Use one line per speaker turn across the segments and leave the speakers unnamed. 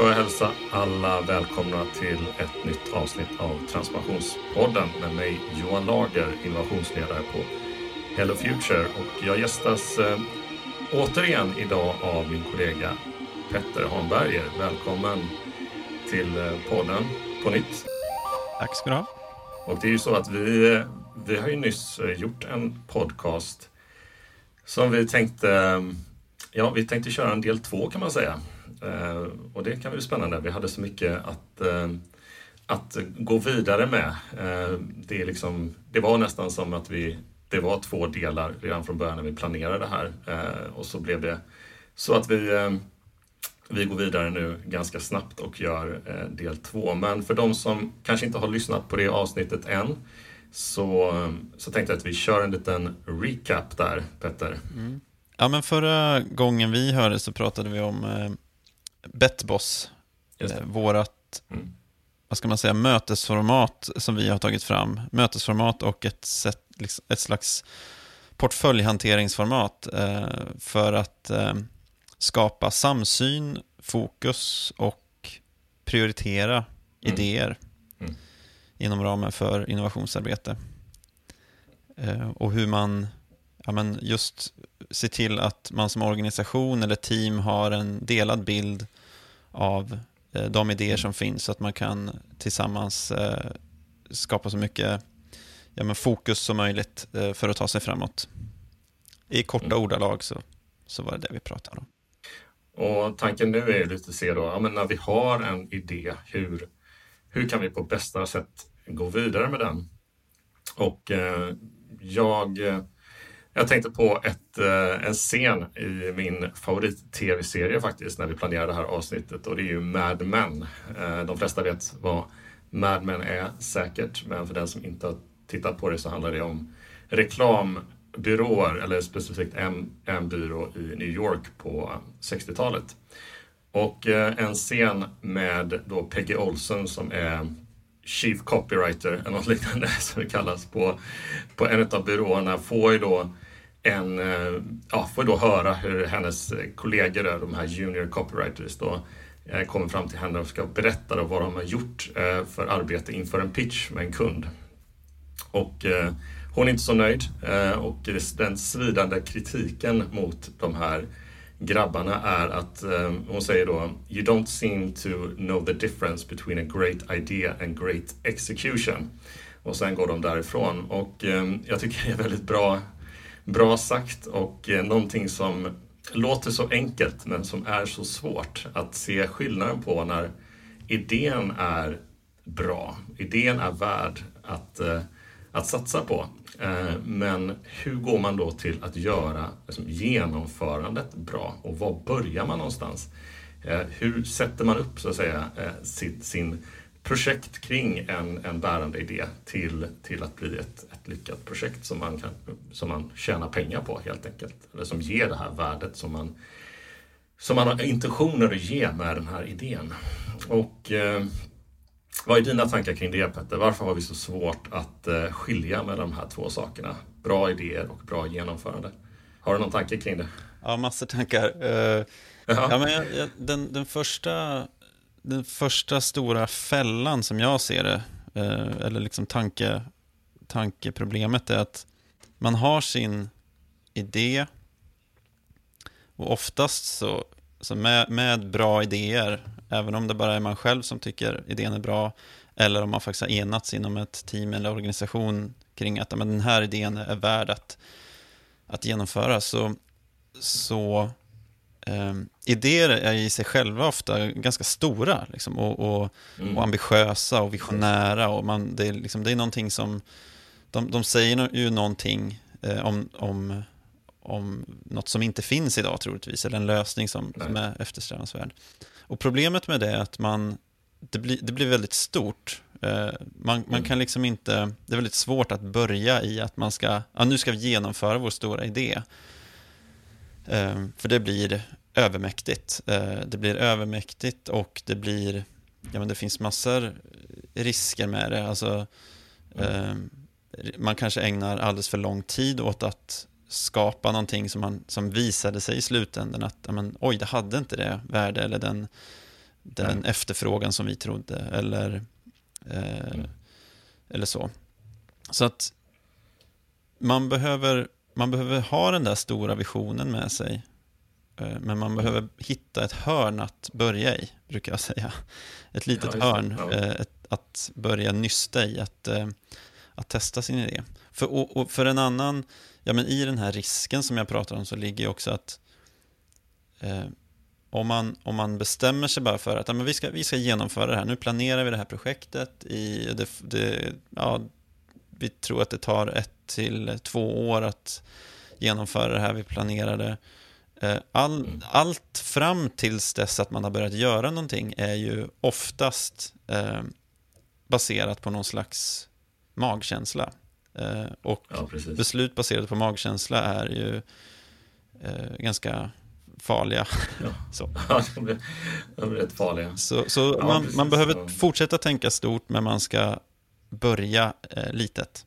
får jag hälsa alla välkomna till ett nytt avsnitt av Transformationspodden med mig Johan Lager, innovationsledare på Hello Future. Och jag gästas eh, återigen idag av min kollega Petter Hanberger. Välkommen till eh, podden på nytt.
Tack ska du ha.
Och det är ju så att vi, eh, vi har ju nyss eh, gjort en podcast som vi tänkte, ja vi tänkte köra en del två kan man säga. Eh, och det kan bli spännande. Vi hade så mycket att, eh, att gå vidare med. Eh, det, är liksom, det var nästan som att vi, det var två delar redan från början när vi planerade det här. Eh, och så blev det så att vi, eh, vi går vidare nu ganska snabbt och gör eh, del två. Men för de som kanske inte har lyssnat på det avsnittet än så, så tänkte jag att vi kör en liten recap där, Petter. Mm.
Ja, men förra gången vi hörde så pratade vi om Betboss, eh, vårat, mm. vad ska man säga, mötesformat som vi har tagit fram. Mötesformat och ett, sätt, liksom, ett slags portföljhanteringsformat eh, för att eh, skapa samsyn, fokus och prioritera mm. idéer mm. inom ramen för innovationsarbete. Eh, och hur man ja, men just se till att man som organisation eller team har en delad bild av eh, de idéer som finns så att man kan tillsammans eh, skapa så mycket ja, men fokus som möjligt eh, för att ta sig framåt. I korta mm. ordalag så, så var det det vi pratade om.
Och tanken nu är lite att se då, ja, men när vi har en idé, hur, hur kan vi på bästa sätt gå vidare med den? Och eh, jag jag tänkte på ett, eh, en scen i min favorit-tv-serie faktiskt när vi planerade det här avsnittet och det är ju Mad Men. Eh, de flesta vet vad Mad Men är säkert, men för den som inte har tittat på det så handlar det om reklambyråer, eller specifikt en, en byrå i New York på 60-talet. Och eh, en scen med då Peggy Olson som är Chief Copywriter, eller något liknande som det kallas, på, på en av byråerna får ju då en, eh, ja, får då höra hur hennes kollegor, de här junior copywriters, då, eh, kommer fram till henne och ska berätta då vad de har gjort eh, för arbete inför en pitch med en kund. Och hon är inte så nöjd och den svidande kritiken mot de här grabbarna är att eh, hon säger då You don't seem to know the difference between a great idea and great execution. Och sen går de därifrån och eh, jag tycker det är väldigt bra bra sagt och uh, någonting som låter så enkelt men som är så svårt att se skillnaden på när idén är bra, idén är värd att, uh, att satsa på. Eh, men hur går man då till att göra liksom, genomförandet bra och var börjar man någonstans? Hur sätter man upp så att säga sin, sin projekt kring en, en bärande idé till, till att bli ett, ett lyckat projekt som man, kan, som man tjänar pengar på helt enkelt. Eller som ger det här värdet som man, som man har intentioner att ge med den här idén. Och eh, vad är dina tankar kring det Petter? Varför har vi så svårt att eh, skilja med de här två sakerna? Bra idéer och bra genomförande. Har du någon tanke kring det?
Ja, massor tankar. Uh, ja, men jag, jag, den, den första den första stora fällan som jag ser det, eh, eller liksom tanke, tankeproblemet är att man har sin idé och oftast så, så med, med bra idéer, även om det bara är man själv som tycker idén är bra, eller om man faktiskt har enats inom ett team eller organisation kring att men den här idén är värd att, att genomföra, så, så eh, idéer är i sig själva ofta ganska stora liksom, och, och, mm. och, ambitiösa och visionära. Och man, det, är liksom, det är någonting som, de, de säger ju någonting eh, om, om, om något som inte finns idag troligtvis, eller en lösning som, som är eftersträvansvärd. Och problemet med det är att man, det, blir, det blir väldigt stort. Eh, man, man mm. kan liksom inte, det är väldigt svårt att börja i att man ska, ja, nu ska vi genomföra vår stora idé. Eh, för det blir övermäktigt. Eh, det blir övermäktigt och det blir, ja men det finns massor risker med det. Alltså, mm. man kanske ägnar alldeles för lång tid åt att skapa någonting som, man, som visade sig i slutändan att men, oj, det hade inte det värde eller den, den mm. efterfrågan som vi trodde eller, eh, mm. eller så. Så att man behöver, man behöver ha den där stora visionen med sig. Eh, men man behöver hitta ett hörn att börja i, brukar jag säga. Ett litet ja, hörn ja. Eh, ett, att börja nysta i, att, eh, att testa sin idé. För, och, och för en annan, ja men i den här risken som jag pratar om så ligger ju också att eh, om, man, om man bestämmer sig bara för att ja, men vi, ska, vi ska genomföra det här, nu planerar vi det här projektet i, det, det, ja, vi tror att det tar ett till två år att genomföra det här, vi planerar det. Eh, all, mm. allt fram tills dess att man har börjat göra någonting är ju oftast eh, baserat på någon slags magkänsla. Eh, och ja, beslut baserade på magkänsla är ju eh, ganska farliga.
Ja, så. ja de, blir, de blir rätt farliga.
Så, så ja, man, man, behöver fortsätta tänka stort, men man ska börja eh, litet.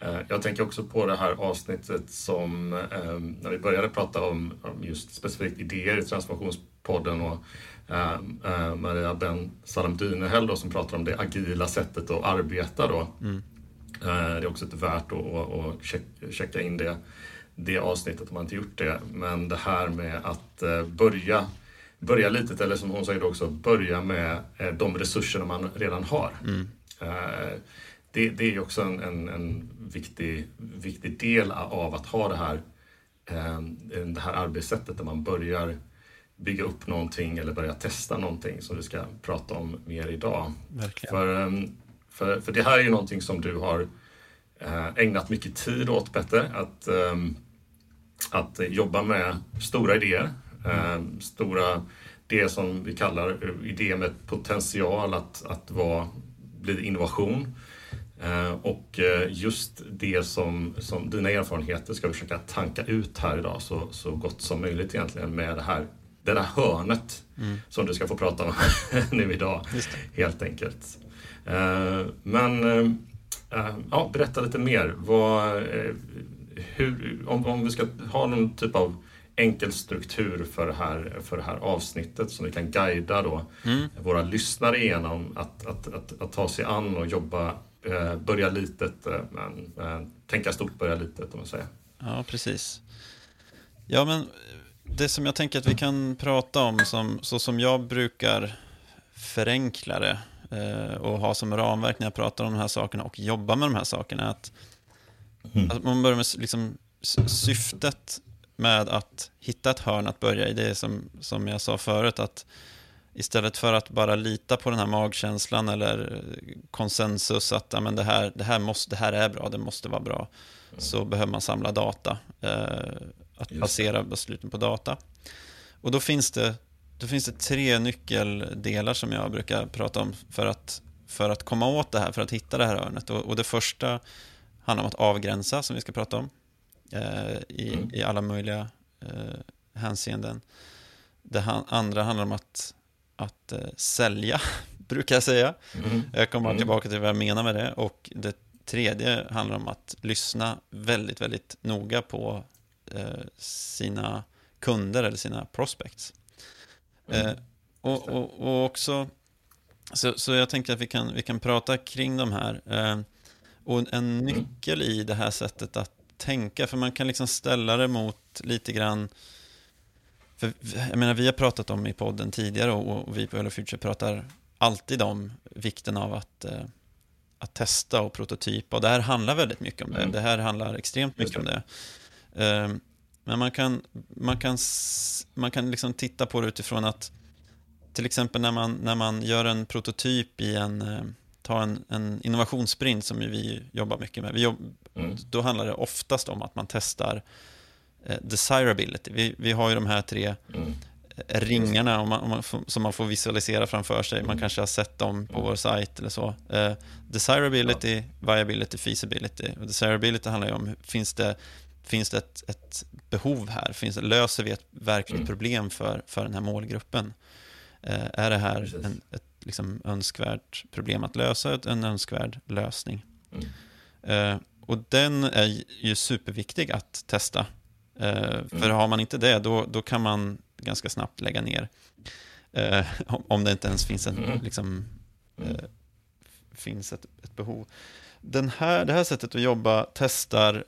Eh, jag tänker också på det här avsnittet som eh, när vi började prata om, just specifikt idéer i Transformationspodden och eh, Maria Ben Salam Dynehäll som pratar om det agila sättet att arbeta då. Mm. Det är också ett värt att, checka in det, det avsnittet om man inte gjort det. Men det här med att börja börja litet, eller som hon säger också, börja med de resurserna man redan har. Mm det, det är också en, en, en, viktig, viktig del av att ha det här, eh, det här arbetssättet där man börjar bygga upp någonting eller börja testa någonting som vi ska prata om mer idag. För, ehm, för, för det här är ju någonting som du har eh, ägnat mycket tid åt Petter, att, ehm, att jobba med stora idéer, mm. stora, det som vi kallar idéer med potential att, att vara, bli innovation. Eh, och eh, just det som, som dina erfarenheter ska vi försöka tanka ut här idag så, så gott som möjligt egentligen med det här, det där hörnet mm. som du ska få prata om nu idag. Helt enkelt. Eh, men ja, berätta lite mer. Vad, hur, om, om vi ska ha någon typ av enkel struktur för det här, för det här avsnittet som vi kan guida då mm. våra lyssnare igenom att, att, att, att, ta sig an och jobba Eh, börja litet, eh, men eh, tänka stort, börja litet om man säger.
Ja, precis. Ja, men det som jag tänker att vi kan prata om, som, så som jag brukar förenkla det och ha som ramverk när jag pratar om de här sakerna och jobba med de här sakerna, är att, mm. att man börjar med liksom, syftet med att hitta ett hörn att börja i. Det är som, som jag sa förut, att Istället för att bara lita på den här magkänslan eller konsensus att ja, men det, här, det, här måste, det här är bra, det måste vara bra, mm. så behöver man samla data. Eh, att basera besluten på data. Och då finns, det, då finns det tre nyckeldelar som jag brukar prata om för att, för att komma åt det här, för att hitta det här hörnet. Och, och det första handlar om att avgränsa, som vi ska prata om, eh, i, mm. i alla möjliga eh, hänseenden. Det andra handlar om att att eh, sälja, brukar jag säga. Mm. Jag kommer mm. tillbaka till vad jag menar med det. Och det tredje handlar om att lyssna väldigt, väldigt noga på eh, sina kunder eller sina prospects. Mm. Eh, och, och, och, också, så, så jag tänker att vi kan, vi kan prata kring de här. Eh, och en nyckel i det här sättet att tänka, för man kan liksom ställa det mot lite grann för, jag menar, vi har pratat om i podden tidigare och, och vi på Hello Future pratar alltid om vikten av att, eh, att testa och prototypa. Och det här handlar väldigt mycket om det. Mm. Det här handlar extremt mycket om det. Eh, men man kan, man kan, man kan liksom titta på det utifrån att till exempel när man, när man gör en prototyp i en, eh, ta en, en innovationssprint som vi jobbar mycket med. Vi jobb, mm. Då handlar det oftast om att man testar Eh, desirability. Vi, vi har ju de här tre mm. ringarna om man, om man, som man får visualisera framför sig. Man mm. kanske har sett dem på mm. vår sajt eller så. Eh, desirability, ja. viability, feasibility. Och desirability handlar ju om, finns det, finns det ett, ett behov här? Finns det, löser vi ett verkligt mm. problem för, för den här målgruppen? Eh, är det här en, ett liksom, önskvärt problem att lösa, en önskvärd lösning? Mm. Eh, och den är ju superviktig att testa Eh, för har man inte det, då, då kan man ganska snabbt lägga ner. Eh, om det inte ens finns, en, mm. liksom, mm. eh, finns ett, ett, behov. Den här, det här sättet att jobba testar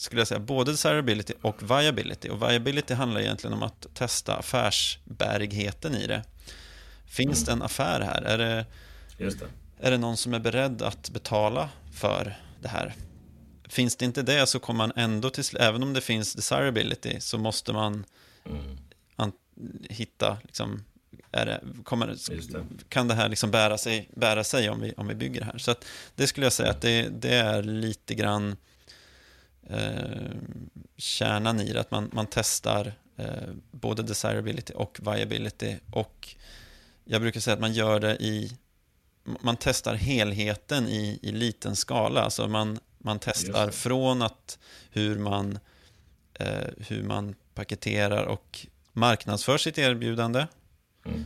skulle jag säga, både desirability och viability. Och viability handlar egentligen om att testa affärsbärigheten i det. Finns det en affär här? Är det,
det.
är det någon som är beredd att betala för det här? Finns det inte det så kommer man ändå till även om det finns desirability så måste man mm. hitta, liksom, det, kommer, det. kan det här liksom bära sig, bära sig om, vi, om vi bygger det här? Så det skulle jag säga att det, det är lite grann eh, kärnan i det, att man, man testar eh, både desirability och viability och jag brukar säga att man gör det i man testar helheten i, i liten skala. Alltså man, man testar från att hur man, eh, hur man paketerar och marknadsför sitt erbjudande mm.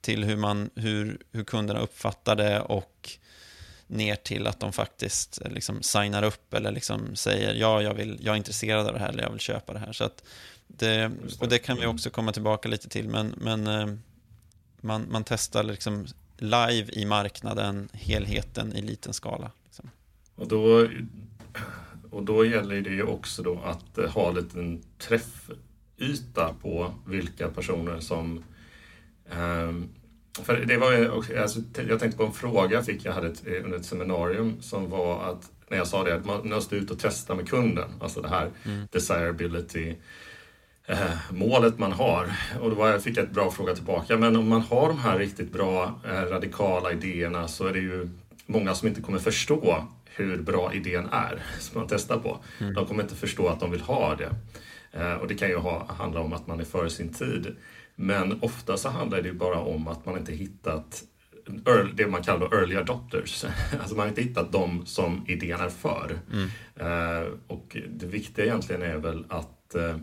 till hur, man, hur, hur kunderna uppfattar det och ner till att de faktiskt eh, liksom signar upp eller liksom säger ja, jag, vill, jag är intresserad av det här eller jag vill köpa det här. Så det, och det kan vi mm. också komma tillbaka lite till, men, men eh, man, man testar liksom live i marknaden, helheten i liten skala. Liksom.
Och, då, och då gäller det ju också då att eh, ha en träffyta på vilka personer som um, för det var alltså, jag tänkte på en fråga jag fick jag hade ett, under ett seminarium som var att när jag sa det att man måste ut och testa med kunden, alltså det här mm. desirability eh, målet man har. Och då var, jag fick jag ett bra fråga tillbaka. Men om man har de här riktigt bra eh, radikala idéerna så är det ju många som inte kommer förstå hur bra idén är som man testar på. Mm. De kommer inte förstå att de vill ha det. Eh, och det kan ju ha, handla om att man är före sin tid. Men ofta så handlar det bara om att man inte hittat det man kallar early adopters. Alltså man har inte hittat dem som idén är för. Mm. Uh, och det viktiga egentligen är väl att uh,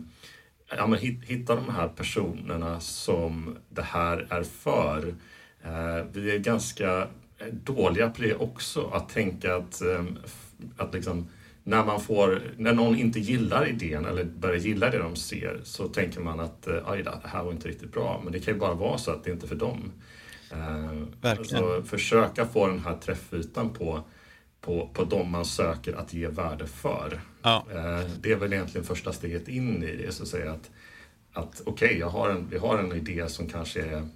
ja, men hitta de här personerna som det här är för. Uh, vi är ganska dåliga på det också, att tänka att, att liksom, när, man får, när någon inte gillar idén eller börjar gilla det de ser så tänker man att aj det här var inte riktigt bra. Men det kan ju bara vara så att det inte är för dem.
Verkligen.
Så försöka få den här träffytan på, på, på de man söker att ge värde för.
Ja.
Det är väl egentligen första steget in i det, så att säga att, att okej, okay, vi har en idé som kanske är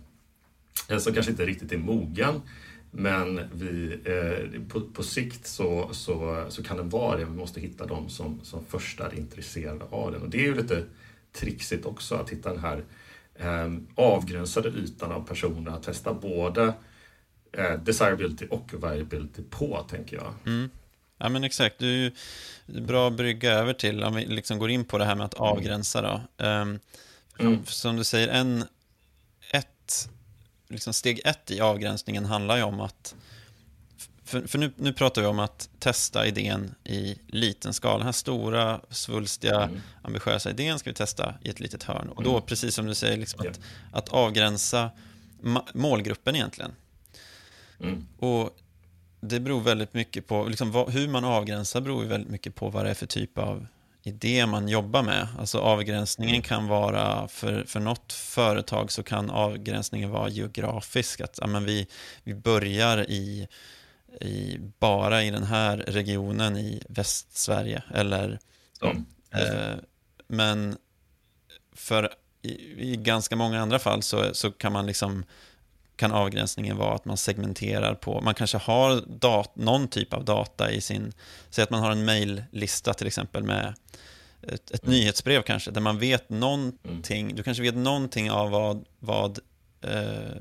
som kanske inte riktigt är mogen men vi, eh, på, på sikt så, så, så kan den vara det. Vi måste hitta dem som, som först är intresserade av den. Och det är ju lite trixigt också att hitta den här eh, avgränsade ytan av personer att testa både eh, desirability och viability på, tänker jag.
Mm. Ja, men exakt. Du är ju bra brygga över till, om vi liksom går in på det här med att mm. avgränsa då. Um, mm. Som du säger, en, ett, liksom steg ett i avgränsningen handlar ju om att för, för nu, nu, pratar vi om att testa idén i liten skala. Den här stora, svulstiga, mm. ambitiösa idén ska vi testa i ett litet hörn. Och då, mm. precis som du säger, liksom att, att avgränsa målgruppen egentligen. Mm. Och det beror väldigt mycket på, liksom, vad, hur man avgränsar beror väldigt mycket på vad det är för typ av idé man jobbar med. Alltså avgränsningen kan vara, för, för något företag så kan avgränsningen vara geografisk. Att ja, men vi, vi börjar i i, bara i den här regionen i Västsverige. Eller, mm. eh, men för i, i, ganska många andra fall så, så kan man liksom kan avgränsningen vara att man segmenterar på, man kanske har dat, någon typ av data i sin, säg att man har en mejllista till exempel med ett, ett mm. nyhetsbrev kanske, där man vet någonting, mm. du kanske vet någonting av vad, vad eh,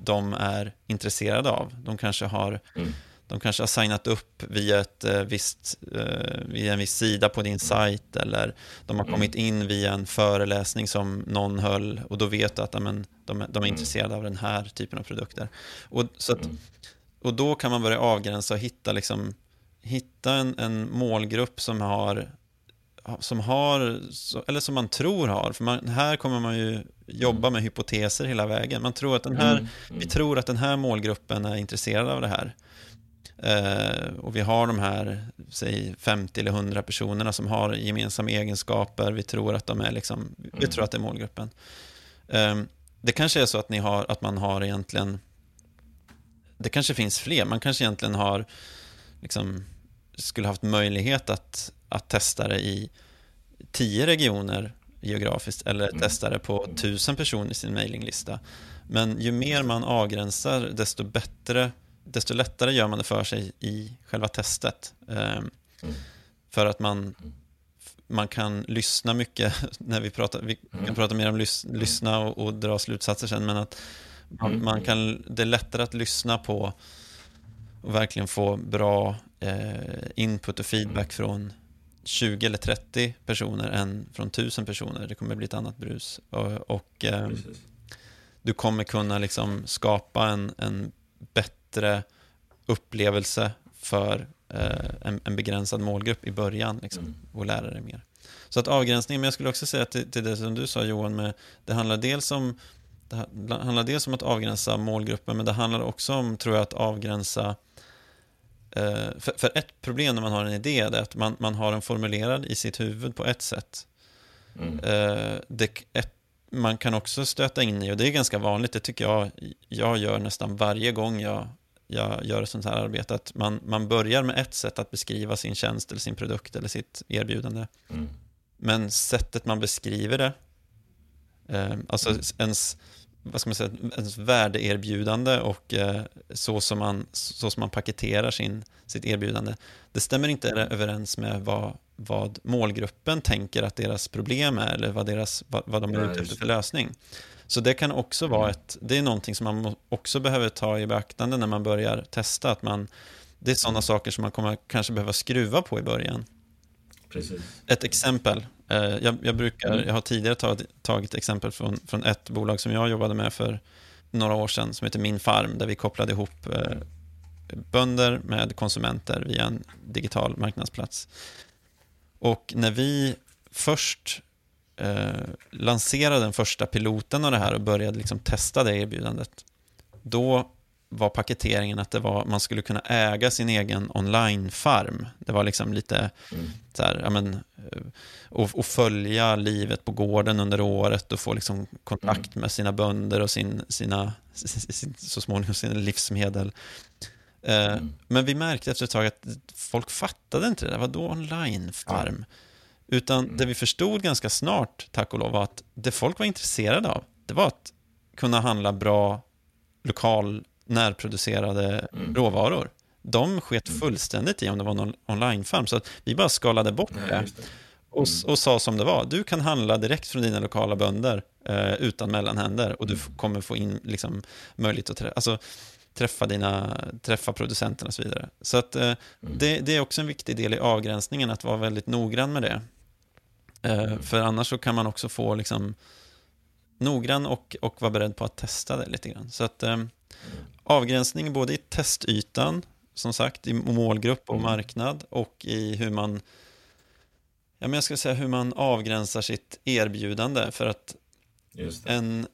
de är intresserade av. De kanske har, mm. De kanske har signat upp via, ett, eh, visst, eh, via en viss sida på din sajt eller de har mm. kommit in via en föreläsning som någon höll och då vet du att amen, de, de är mm. intresserade av den här typen av produkter. Och, så att, mm. och då kan man börja avgränsa och hitta, liksom, hitta en, en målgrupp som har som har, eller som man tror har, för man, här kommer man ju jobba med hypoteser hela vägen. Man tror att den här, mm. vi tror att den här målgruppen är intresserad av det här. Eh, och vi har de här, säg 50 eller 100 personerna som har gemensamma egenskaper. Vi tror att de är liksom, vi mm. tror att det är målgruppen. Eh, det kanske är så att, ni har, att man har egentligen... Det kanske finns fler. Man kanske egentligen har liksom, skulle haft möjlighet att, att testa det i tio regioner geografiskt eller mm. testa det på tusen personer i sin mailinglista. Men ju mer man avgränsar, desto bättre, desto lättare gör man det för sig i själva testet. Mm. För att man, man kan lyssna mycket, när vi pratar, vi kan mm. prata mer om lys, lyssna och, och, dra slutsatser sen, men att man, mm. man, kan, det är lättare att lyssna på och verkligen få bra eh, input och feedback från 20 eller 30 personer än från 1000 personer. Det kommer bli ett annat brus. Och, och eh, du kommer kunna liksom skapa en, en bättre upplevelse för eh, en, en, begränsad målgrupp i början liksom, mm. och lära dig mer. Så att avgränsning, men jag skulle också säga till, till det som du sa Johan, med, det handlar dels om det handlar dels om att avgränsa målgruppen, men det handlar också om, tror jag, att avgränsa eh, för, för, ett problem när man har en idé är att man, man har den formulerad i sitt huvud på ett sätt. Mm. Eh, det, ett, man kan också stöta in i, och det är ganska vanligt, det tycker jag jag gör nästan varje gång jag jag gör sånt här arbete, att man, man börjar med ett sätt att beskriva sin tjänst eller sin produkt eller sitt erbjudande. Mm. Men sättet man beskriver det, eh, alltså mm. ens, vad ska man säga, ens värdeerbjudande och eh, så, som man, så som man paketerar sin, sitt erbjudande, det stämmer inte överens med vad, vad målgruppen tänker att deras problem är eller vad, deras, vad, vad de är ute efter för lösning. Så det kan också vara mm. ett, det är någonting som man också behöver ta i beaktande när man börjar testa, att man, det är sådana saker som man kommer kanske behöva skruva på i början.
Precis.
Ett exempel, eh, jag, jag, brukar, mm. jag har tidigare tagit, tagit exempel från, från ett bolag som jag jobbade med för några år sedan som heter Min Farm, där vi kopplade ihop eh, bönder med konsumenter via en digital marknadsplats. Och när vi först eh, lanserade den första piloten av det här och började liksom testa det erbjudandet, då var paketeringen att det var, man skulle kunna äga sin egen online-farm. Det var liksom lite mm. så här, ja men, eh, och, och, följa livet på gården under året och få liksom kontakt mm. med sina bönder och sin, sina, sin, så småningom sina livsmedel. Eh, mm. Men vi märkte efter ett tag att folk fattade inte det där. Vadå online-farm? Ja. Utan mm. det vi förstod ganska snart, tack och lov, var att det folk var intresserade av, det var att kunna handla bra lokal närproducerade mm. råvaror. De sket mm. fullständigt i om det var någon online-farm, så att vi bara skalade bort Nej, det. det. Och, mm. och, sa som det var, du kan handla direkt från dina lokala bönder eh, utan mellanhänder och du mm. kommer få in liksom, möjlighet att träffa, alltså, träffa, dina, träffa producenterna och så vidare. Så att, eh, det, det, är också en viktig del i avgränsningen, att vara väldigt noggrann med det. Eh, för annars så kan man också få liksom noggrann och, och vara beredd på att testa det lite grann. Så att eh, avgränsning både i testytan, som sagt, i målgrupp och mm. marknad och i hur man Ja, men jag skulle säga hur man avgränsar sitt erbjudande för att det. en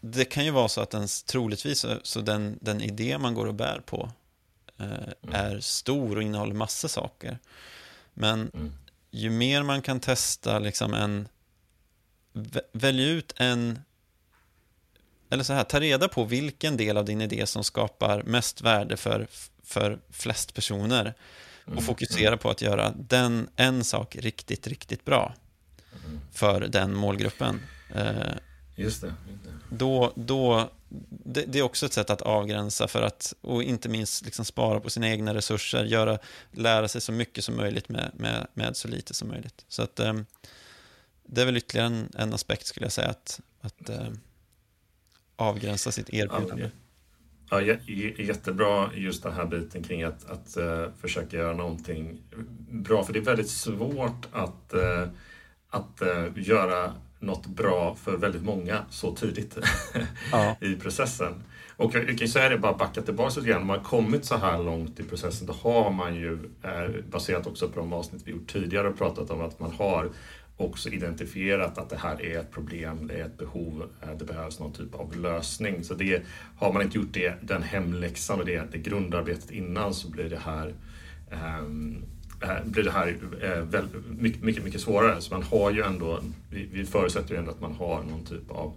det kan ju vara så att ens troligtvis så den, den idé man går och bär på eh, mm. är stor och innehåller massa saker. Men mm ju mer man kan testa liksom en... Välj ut en... Eller så här, ta reda på vilken del av din idé som skapar mest värde för, för flest personer. Och mm, fokusera mm. på att göra den, en sak riktigt, riktigt bra. För den målgruppen.
Eh, just det.
Då, då, det, det, är också ett sätt att avgränsa för att, och inte minst liksom spara på sina egna resurser, göra, lära sig så mycket som möjligt med, med, med så lite som möjligt. Så att eh, det är väl ytterligare en, en aspekt skulle jag säga, att, att eh, avgränsa sitt erbjudande.
Ja, jättebra just den här biten kring att, att uh, försöka göra någonting bra, för det är väldigt svårt att, uh, att uh, göra något bra för väldigt många så tidigt ja. i processen. Och jag, jag kan säga det, bara backa tillbaka lite grann. Om man har kommit så här långt i processen, då har man ju, baserat också på de avsnitt vi gjort tidigare, pratat om att man har också identifierat att det här är ett problem, det är ett behov, eh, det behövs någon typ av lösning. Så det, har man inte gjort det, den hemläxan och det, det grundarbetet innan så blir det här um, eh, blir det här väldigt, mycket, mycket, mycket svårare. Så man har ju ändå, vi, förutsätter ju ändå att man har någon typ av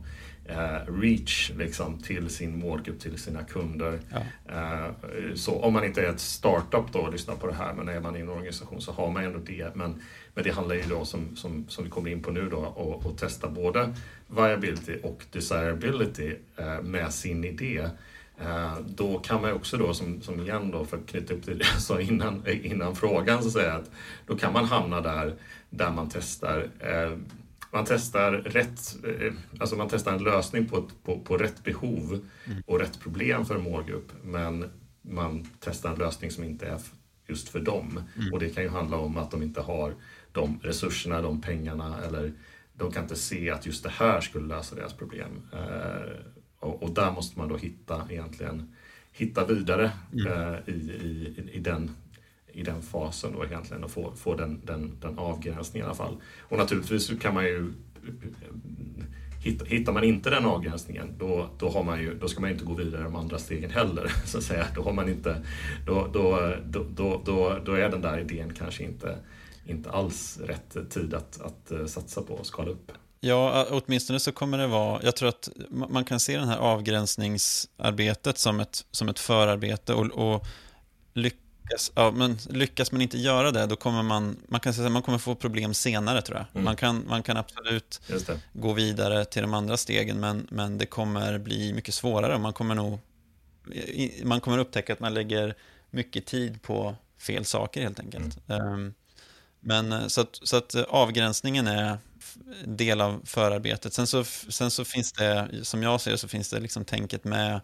eh, reach liksom, till sin målgrupp, till sina kunder. Ja. Eh, så om man inte är ett startup då och lyssnar på det här, men är man i en organisation så har man ändå det. Men, men det handlar ju då som, som, som vi kommer in på nu då, och, och testa både viability och desirability eh, med sin idé. Eh, då kan man också då, som, som igen då, för att knyta upp till det jag sa innan, innan frågan, så säga att då kan man hamna där, där man testar eh, man testar rätt, eh, alltså man testar en lösning på, på, på rätt behov och rätt problem för en målgrupp, men man testar en lösning som inte är just för dem. Mm. Och det kan ju handla om att de inte har de resurserna, de pengarna eller de kan inte se att just det här skulle lösa deras problem. Eh, och, och, där måste man då hitta egentligen hitta vidare mm. eh, i, i, i den i den fasen då egentligen och få, få den, den, den avgränsningen i alla fall. Och naturligtvis kan man ju Hittar man inte den avgränsningen då, då, har man ju, då ska man inte gå vidare de andra stegen heller. Så att säga. Då, har man inte, då, då, då, då, då är den där idén kanske inte, inte alls rätt tid att, att eh, satsa på och skala upp.
Ja, åtminstone så kommer det vara, jag tror att man kan se det här avgränsningsarbetet som ett, som ett förarbete och, och lyckas ja, men lyckas man inte göra det, då kommer man, man kan säga man kommer få problem senare tror jag. Mm. Man, kan, man kan absolut gå vidare till de andra stegen, men, men det kommer bli mycket svårare. Man kommer nog, man kommer upptäcka att man lägger mycket tid på fel saker helt enkelt. Mm. Um, men eh, så att, så att eh, avgränsningen är del av förarbetet. Sen så, sen så finns det, som jag ser så finns det liksom tänket med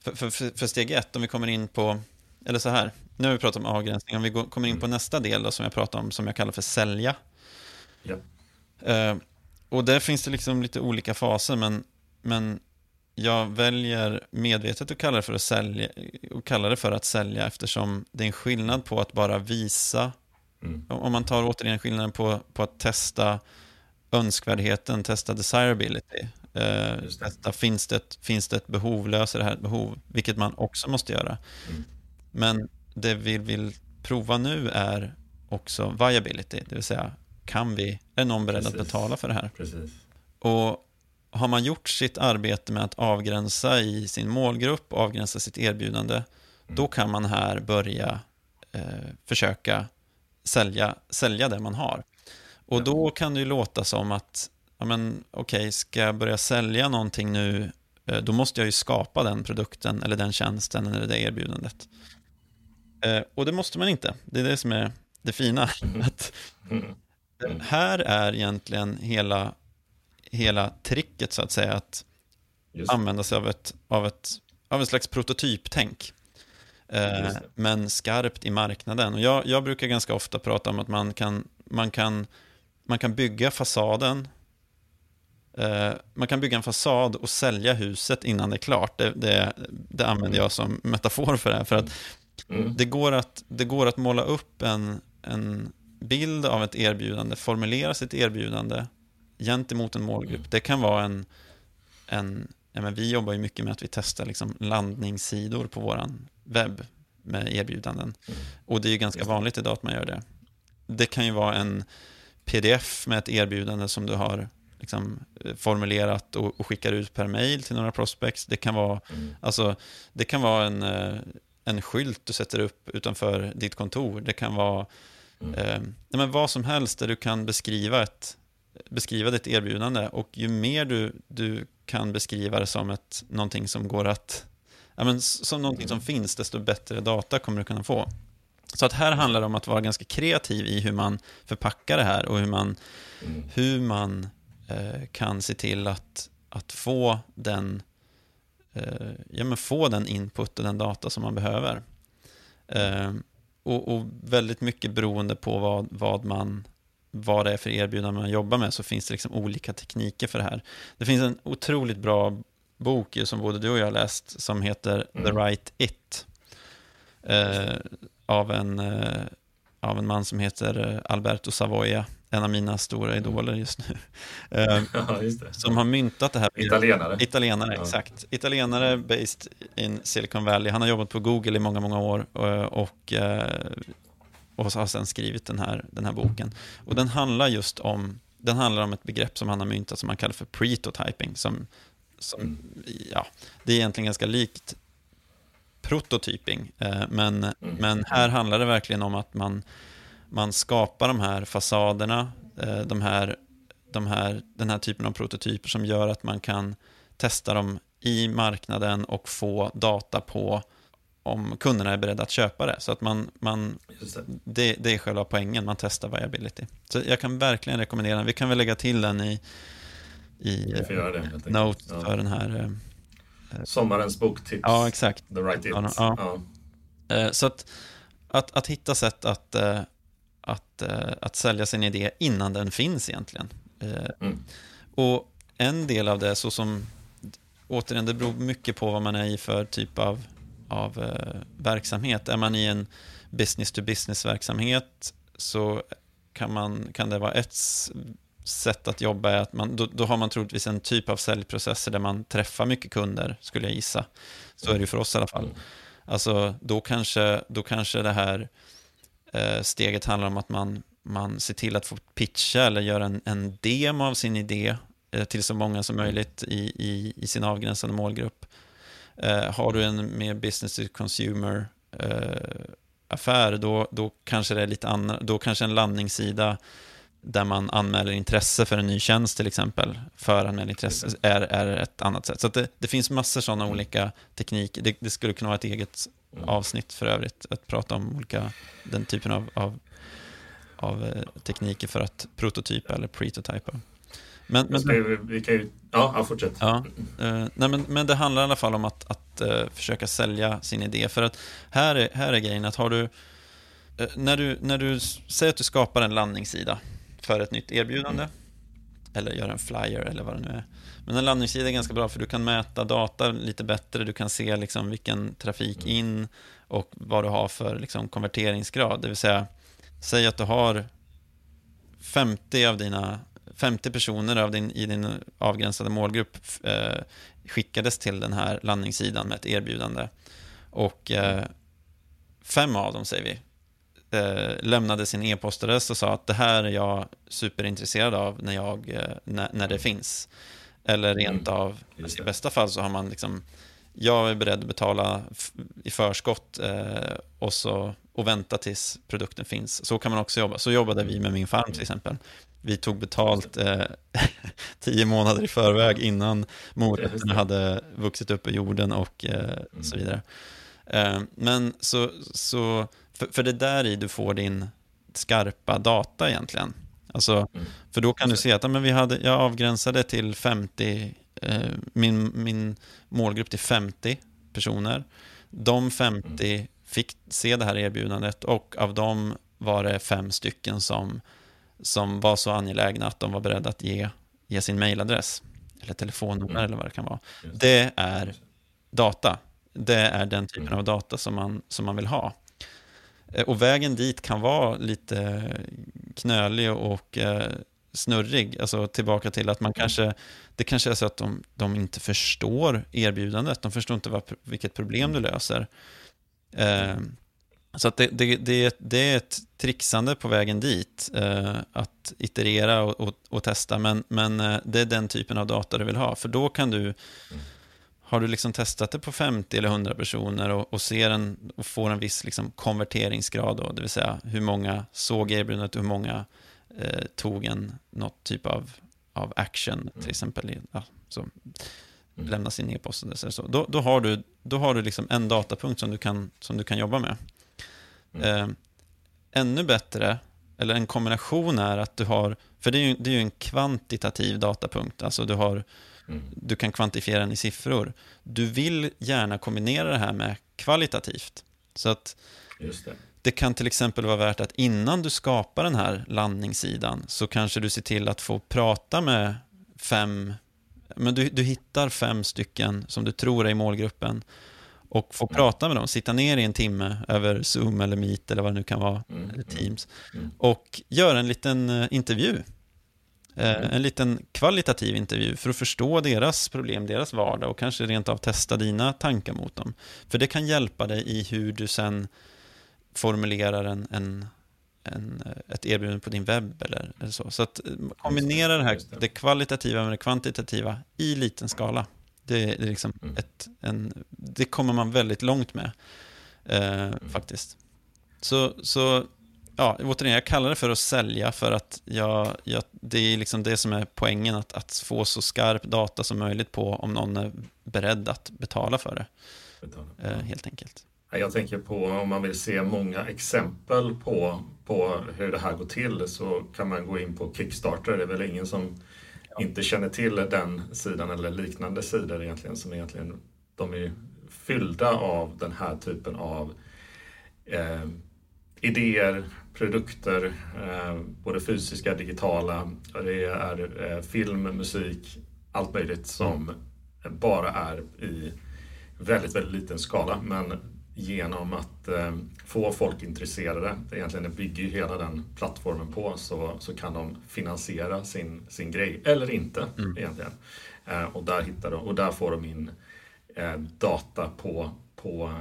för, för, för steg ett, om vi kommer in på eller så här, nu har vi pratat om avgränsning, om vi går, kommer in på mm. nästa del då, som jag pratar om, som jag kallar för sälja. Ja. Uh, och där finns det liksom lite olika faser, men, men jag väljer medvetet att kalla det för att sälja, och kalla det för att sälja eftersom det är en skillnad på att bara visa, mm. om man tar återigen skillnaden på, på att testa önskvärdheten, testa desirability. Eh, testa, finns, det ett, finns det ett behov, löser det här ett behov? Vilket man också måste göra. Mm. Men det vi vill prova nu är också viability, det vill säga kan vi, är någon beredd Precis. att betala för det här? Precis. Och har man gjort sitt arbete med att avgränsa i sin målgrupp, avgränsa sitt erbjudande, mm. då kan man här börja eh, försöka sälja, sälja det man har. Och då kan det ju låta som att, ja men okej, okay, ska jag börja sälja någonting nu, eh, då måste jag ju skapa den produkten eller den tjänsten eller det erbjudandet. Eh, och det måste man inte. Det är det som är det fina. Mm. att mm. Här är egentligen hela, hela tricket så att säga att Just. använda sig av ett, av ett, av ett slags prototyptänk. Eh, men skarpt i marknaden. Och jag, jag brukar ganska ofta prata om att man kan, man kan, man kan bygga fasaden eh, man kan bygga en fasad och sälja huset innan det är klart. Det, det, det använder jag som metafor för det här. För att Mm. Det, går att, det går att måla upp en, en bild av ett erbjudande, formulera sitt erbjudande gentemot en målgrupp. Det kan vara en, en ja, men vi jobbar ju mycket med att vi testar liksom landningssidor på vår webb med erbjudanden. Och det är ju ganska vanligt idag att man gör det. Det kan ju vara en pdf med ett erbjudande som du har liksom, eh, formulerat och, och skickar ut per mail till några prospects. Det kan vara, alltså, det kan vara en, eh, en skylt du sätter upp utanför ditt kontor. Det kan vara eh, men vad som helst där du kan beskriva, ett, beskriva ditt erbjudande. Och ju mer du, du kan beskriva det som ett, någonting som går att ja, men som någonting som finns, desto bättre data kommer du kunna få. Så att här handlar det om att vara ganska kreativ i hur man förpackar det här och hur man, mm. hur man eh, kan se till att, att få den eh, ja, men få den input och den data som man behöver. Eh, och, och, väldigt mycket beroende på vad, vad, man, vad det är för erbjudande man jobbar med så finns det liksom olika tekniker för det här. Det finns en otroligt bra bok som både du och jag har läst som heter mm. The Right It. Eh, av, en, eh, av en man som heter eh, Alberto Savoia en av mina stora idoler just nu.
ja, just
som har myntat det här.
Italienare.
Italienare,
ja.
exakt. Italienare based in Silicon Valley. Han har jobbat på Google i många, många år och, och eh, och har sen skrivit den här, den här boken. Och den handlar just om, den handlar om ett begrepp som han har myntat som han kallar för pretotyping. Som, som, mm. ja, det är egentligen ganska likt prototyping, eh, men, mm. men här handlar det verkligen om att man, man skapar de här fasaderna, eh, de här, de här, den här typen av prototyper som gör att man kan testa dem i marknaden och få data på om kunderna är beredda att köpa det. Så att man, man det. Det, det. är själva poängen, man testar viability. Så jag kan verkligen rekommendera den. Vi kan väl lägga till den i, i det, Note ja. för den här...
Eh, Sommarens boktips.
Ja, exakt.
The right ja, ja.
Eh, så att, att, att hitta sätt att, eh, att, att sälja sin idé innan den finns egentligen. Mm. Och en del av det, så som återigen, det beror mycket på vad man är i för typ av, av eh, verksamhet. Är man i en business-to-business-verksamhet så kan, man, kan det vara ett sätt att jobba, är att man, då, då, har man troligtvis en typ av säljprocesser där man träffar mycket kunder, skulle jag gissa. Så är det ju för oss i alla fall. Alltså, då kanske, då kanske det här eh, steget handlar om att man, man ser till att få pitcha eller göra en, en demo av sin idé Eh, till så många som möjligt i, i, i sin avgränsade målgrupp. Eh, har du en mer business to consumer eh, affär, då, då kanske det är lite annan, då kanske en landningssida där man anmäler intresse för en ny tjänst till exempel, föranmäl intresse, är, är ett annat sätt. Så det, det, finns massor sådana olika tekniker. Det, det, skulle kunna vara ett eget avsnitt för övrigt, att prata om olika, den typen av, av, av eh, tekniker för att prototypa eller pretotypa.
Men, men, vi, vi kan ju, ja, fortsätt.
Ja, eh, nej, men, men det handlar i alla fall om att, att uh, försöka sälja sin idé. För att här är, här är grejen att har du, uh, när du, när du säger att du skapar en landningssida för ett nytt erbjudande, mm. eller gör en flyer eller vad det nu är. Men en landningssida är ganska bra för du kan mäta data lite bättre, du kan se liksom vilken trafik mm. in och vad du har för liksom konverteringsgrad. Det vill säga, säg att du har 50 av dina 50 personer av din, i din avgränsade målgrupp eh, skickades till den här landningssidan med ett erbjudande. Och eh, fem av dem, säger vi, eh, lämnade sin e-postadress och sa att det här är jag superintresserad av när, jag, eh, när, när det finns. Eller rent mm. av, i bästa fall så har man liksom, jag är beredd att betala i förskott eh, och, så, och vänta tills produkten finns. Så kan man också jobba. Så jobbade vi med min farm till mm. exempel vi tog betalt eh, tio månader i förväg innan morötterna hade vuxit upp i jorden och eh, mm. så vidare. Eh, men så, så för, för det där i du får din skarpa data egentligen. Alltså, mm. För då kan du se att men vi hade, jag avgränsade till 50, eh, min, min målgrupp till 50 personer. De 50 mm. fick se det här erbjudandet och av dem var det fem stycken som som var så angelägna att de var beredda att ge, ge sin mailadress eller telefonnummer mm. eller vad det kan vara. Det är data. Det är den typen mm. av data som man, som man vill ha. Eh, och vägen dit kan vara lite knölig och eh, snurrig. Alltså tillbaka till att man mm. kanske, det kanske är så att de, de inte förstår erbjudandet. De förstår inte vad, vilket problem du löser. Eh, så att det, det, det, det, är ett trixande på vägen dit, eh, att iterera och, och, och, testa, men, men eh, det är den typen av data du vill ha. För då kan du, har du liksom testat det på 50 eller 100 personer och, och, ser en, och får en viss liksom konverteringsgrad, då, det vill säga hur många såg erbjudandet och hur många eh, tog en något typ av, av action, till exempel. Ja, så, mm. lämna sin e-post. Så. Då, då har du, då har du liksom en datapunkt som du kan, som du kan jobba med. Mm. Eh, ännu bättre, eller en kombination är att du har, för det är ju, det är ju en kvantitativ datapunkt, alltså du, har, mm. du kan kvantifiera den i siffror. Du vill gärna kombinera det här med kvalitativt. Så att
det.
det. kan till exempel vara värt att innan du skapar den här landningssidan så kanske du ser till att få prata med fem, men du, du hittar fem stycken som du tror är i målgruppen och få prata med dem, sitta ner i en timme över Zoom eller Meet eller vad det nu kan vara, mm. eller Teams, mm. och göra en liten uh, intervju. Uh, en liten kvalitativ intervju för att förstå deras problem, deras vardag och kanske rent av testa dina tankar mot dem. För det kan hjälpa dig i hur du sen formulerar en, en, en, ett erbjudande på din webb eller, eller så. Så att kombinera det här, det kvalitativa med det kvantitativa i liten skala. Det, är liksom mm. ett, en, det kommer man väldigt långt med, eh, mm. faktiskt. Så, så ja, återigen, jag kallar det för att sälja för att jag, jag, det är liksom det som är poängen, att, att få så skarp data som möjligt på om någon är beredd att betala för det. Betala. Eh, helt enkelt.
Jag tänker på om man vill se många exempel på, på hur det här går till så kan man gå in på Kickstarter. Det är väl ingen som ja. inte känner till den sidan eller liknande sidor egentligen som egentligen de är fyllda av den här typen av eh, idéer, produkter, eh, både fysiska, digitala. Det är eh, film, musik, allt möjligt som bara är i väldigt, väldigt liten skala. Men genom att eh, få folk intresserade, det egentligen det bygger ju hela den plattformen på, så, så kan de finansiera sin, sin grej, eller inte mm. egentligen. Och, där hittar de, och där får de in data på, på,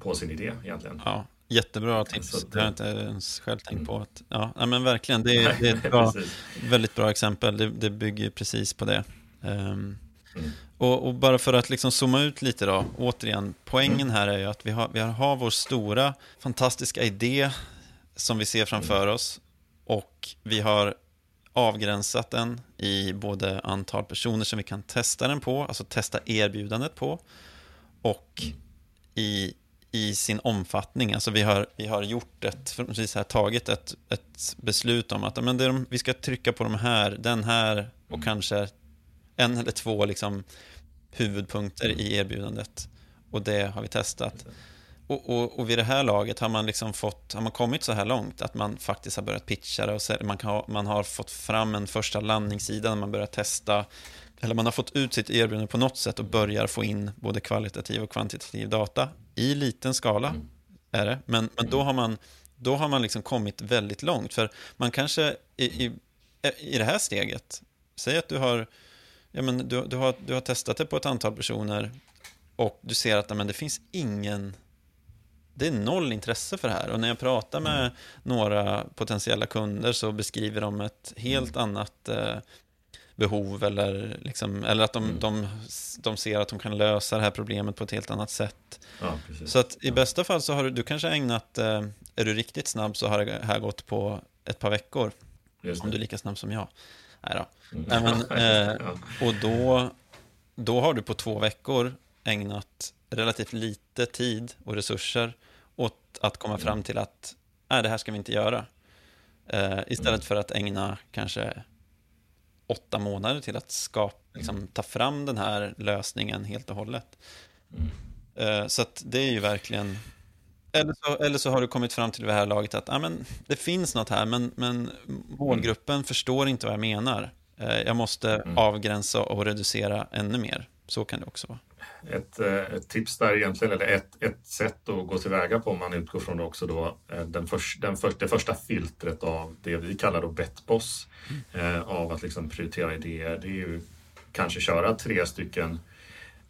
på sin idé egentligen.
Ja, Jättebra tips. Det, det har jag inte ens själv tänkt mm. på. Att, ja, men verkligen, det är, det är ett bra, väldigt bra exempel. Det, det bygger precis på det. Um, mm. och, och, bara för att liksom zooma ut lite då, återigen, poängen mm. här är ju att vi har, vi har vår stora, fantastiska idé som vi ser framför mm. oss och vi har avgränsat den i både antal personer som vi kan testa den på, alltså testa erbjudandet på, och mm. i i sin omfattning. Alltså vi har, vi har gjort ett, förhoppningsvis här, tagit ett, ett beslut om att men det, vi ska trycka på de här, den här och mm. kanske en eller två liksom, huvudpunkter mm. i erbjudandet. Och det har vi testat. Och, och, och vid det här laget har man, liksom fått, har man kommit så här långt att man faktiskt har börjat pitcha det och man, kan, man har fått fram en första landningssida när man börjar testa eller man har fått ut sitt erbjudande på något sätt och börjar få in både kvalitativ och kvantitativ data i liten skala. Mm. är det. Men, men då har man, då har man liksom kommit väldigt långt. För man kanske i, i, i det här steget, säg att du har, ja, men du, du, har, du har testat det på ett antal personer och du ser att men det finns ingen det är noll intresse för det här. Och när jag pratar med mm. några potentiella kunder så beskriver de ett helt mm. annat eh, behov eller, liksom, eller att de, mm. de, de ser att de kan lösa det här problemet på ett helt annat sätt. Ja, så att i ja. bästa fall så har du, du kanske ägnat, eh, är du riktigt snabb så har det här gått på ett par veckor. Om du är lika snabb som jag. Nej då. Mm. Men, eh, och då, då har du på två veckor ägnat relativt lite tid och resurser åt att komma mm. fram till att nej, det här ska vi inte göra. Eh, istället mm. för att ägna kanske åtta månader till att skapa, liksom, ta fram den här lösningen helt och hållet. Mm. Uh, så att det är ju verkligen... Eller så, eller så har du kommit fram till det här laget att ah, men, det finns något här, men, men målgruppen mm. förstår inte vad jag menar. Uh, jag måste mm. avgränsa och reducera ännu mer. Så kan det också vara
ett, eh, ett, tips där egentligen, eller ett, ett sätt att gå tillväga på om man utgår från det också då eh, den för, den för, det första filtret av det vi kallar då bettboss mm. eh, av att liksom prioritera idéer. Det är ju kanske köra tre stycken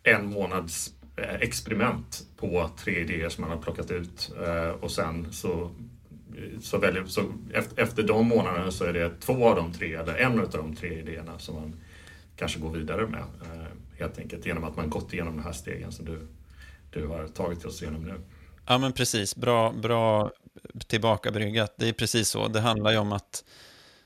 en månads eh, experiment på tre idéer som man har plockat ut eh, och sen så så, väljer, så efter, efter de månaderna så är det två av de tre eller en av de tre idéerna som man kanske går vidare med. Eh, helt enkelt genom att man gått igenom de här stegen som du, du har tagit oss igenom nu.
Ja, men precis. Bra, bra tillbakabryggat. Det är precis så. Det handlar ju om att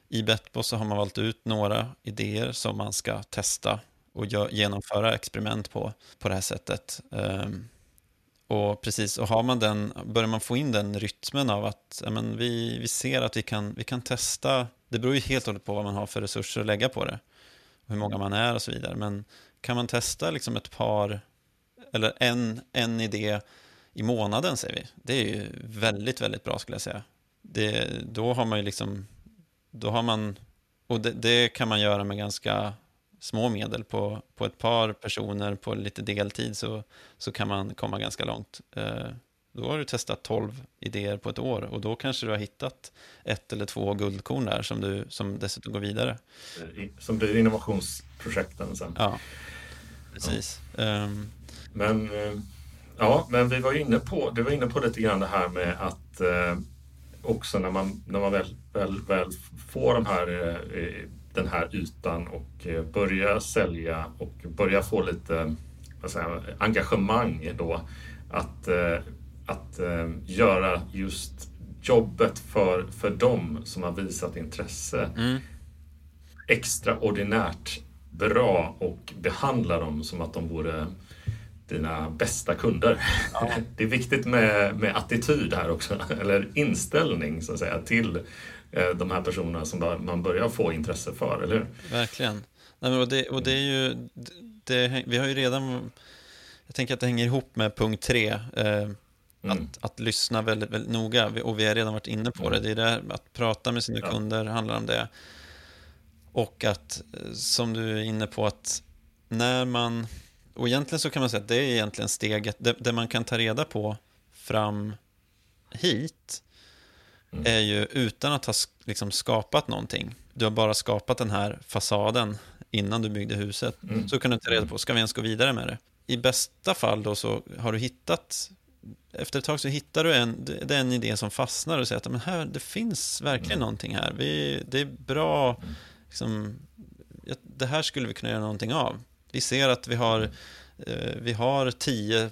i Betbo så har man valt ut några idéer som man ska testa och genomföra experiment på, på det här sättet. Um, och precis, och har man den, börjar man få in den rytmen av att men vi, vi ser att vi kan, vi kan testa, det beror ju helt och hållet på vad man har för resurser att lägga på det, hur många man är och så vidare, men kan man testa liksom ett par, eller en, en idé i månaden säger vi. Det är ju väldigt, väldigt bra skulle jag säga. Det, då har man ju liksom, då har man, och det, det, kan man göra med ganska små medel på, på ett par personer på lite deltid så, så kan man komma ganska långt. Eh, Eh, då har du testat 12 idéer på ett år och då kanske du har hittat ett eller två guldkorn där som, du, som dessutom går vidare.
Som blir innovationsprojekten sen.
Ja precis. Ja. Um...
Men, eh, ja, men vi var inne på, du var inne på lite grann det här med att eh, också när man, när man väl, väl, väl får de här, eh, den här ytan och eh, börjar sälja och börjar få lite vad säger, engagemang då att, att göra just jobbet för, för dem som har visat intresse mm. extraordinärt bra och behandla dem som att de vore dina bästa kunder. Ja. Det är viktigt med, med attityd här också, eller inställning så att säga till eh, de här personerna som man börjar få intresse för, eller hur?
Verkligen. Nej, men och, det, och det är ju, det, vi har ju redan, jag tänker att det hänger ihop med punkt tre, eh, Mm. Att, att lyssna väldigt, väldigt noga, och vi har redan varit inne på det. Mm. Det är där, att prata med sina ja. kunder handlar om det. Och att, eh, som du är inne på, att när man och egentligen så kan man säga att det är egentligen steget, det, det man kan ta reda på fram hit mm. är ju utan att ha liksom skapat någonting. Du har bara skapat den här fasaden innan du byggde huset. Mm. Så kan du ta reda på, ska vi ens gå vidare med det? I bästa fall då så har du hittat efter ett tag så hittar du en, det är en idé som fastnar och säger att men här, det finns verkligen mm. någonting här. Vi, det är bra, liksom, det här skulle vi kunna göra någonting av. Vi ser att vi har, eh, vi har tio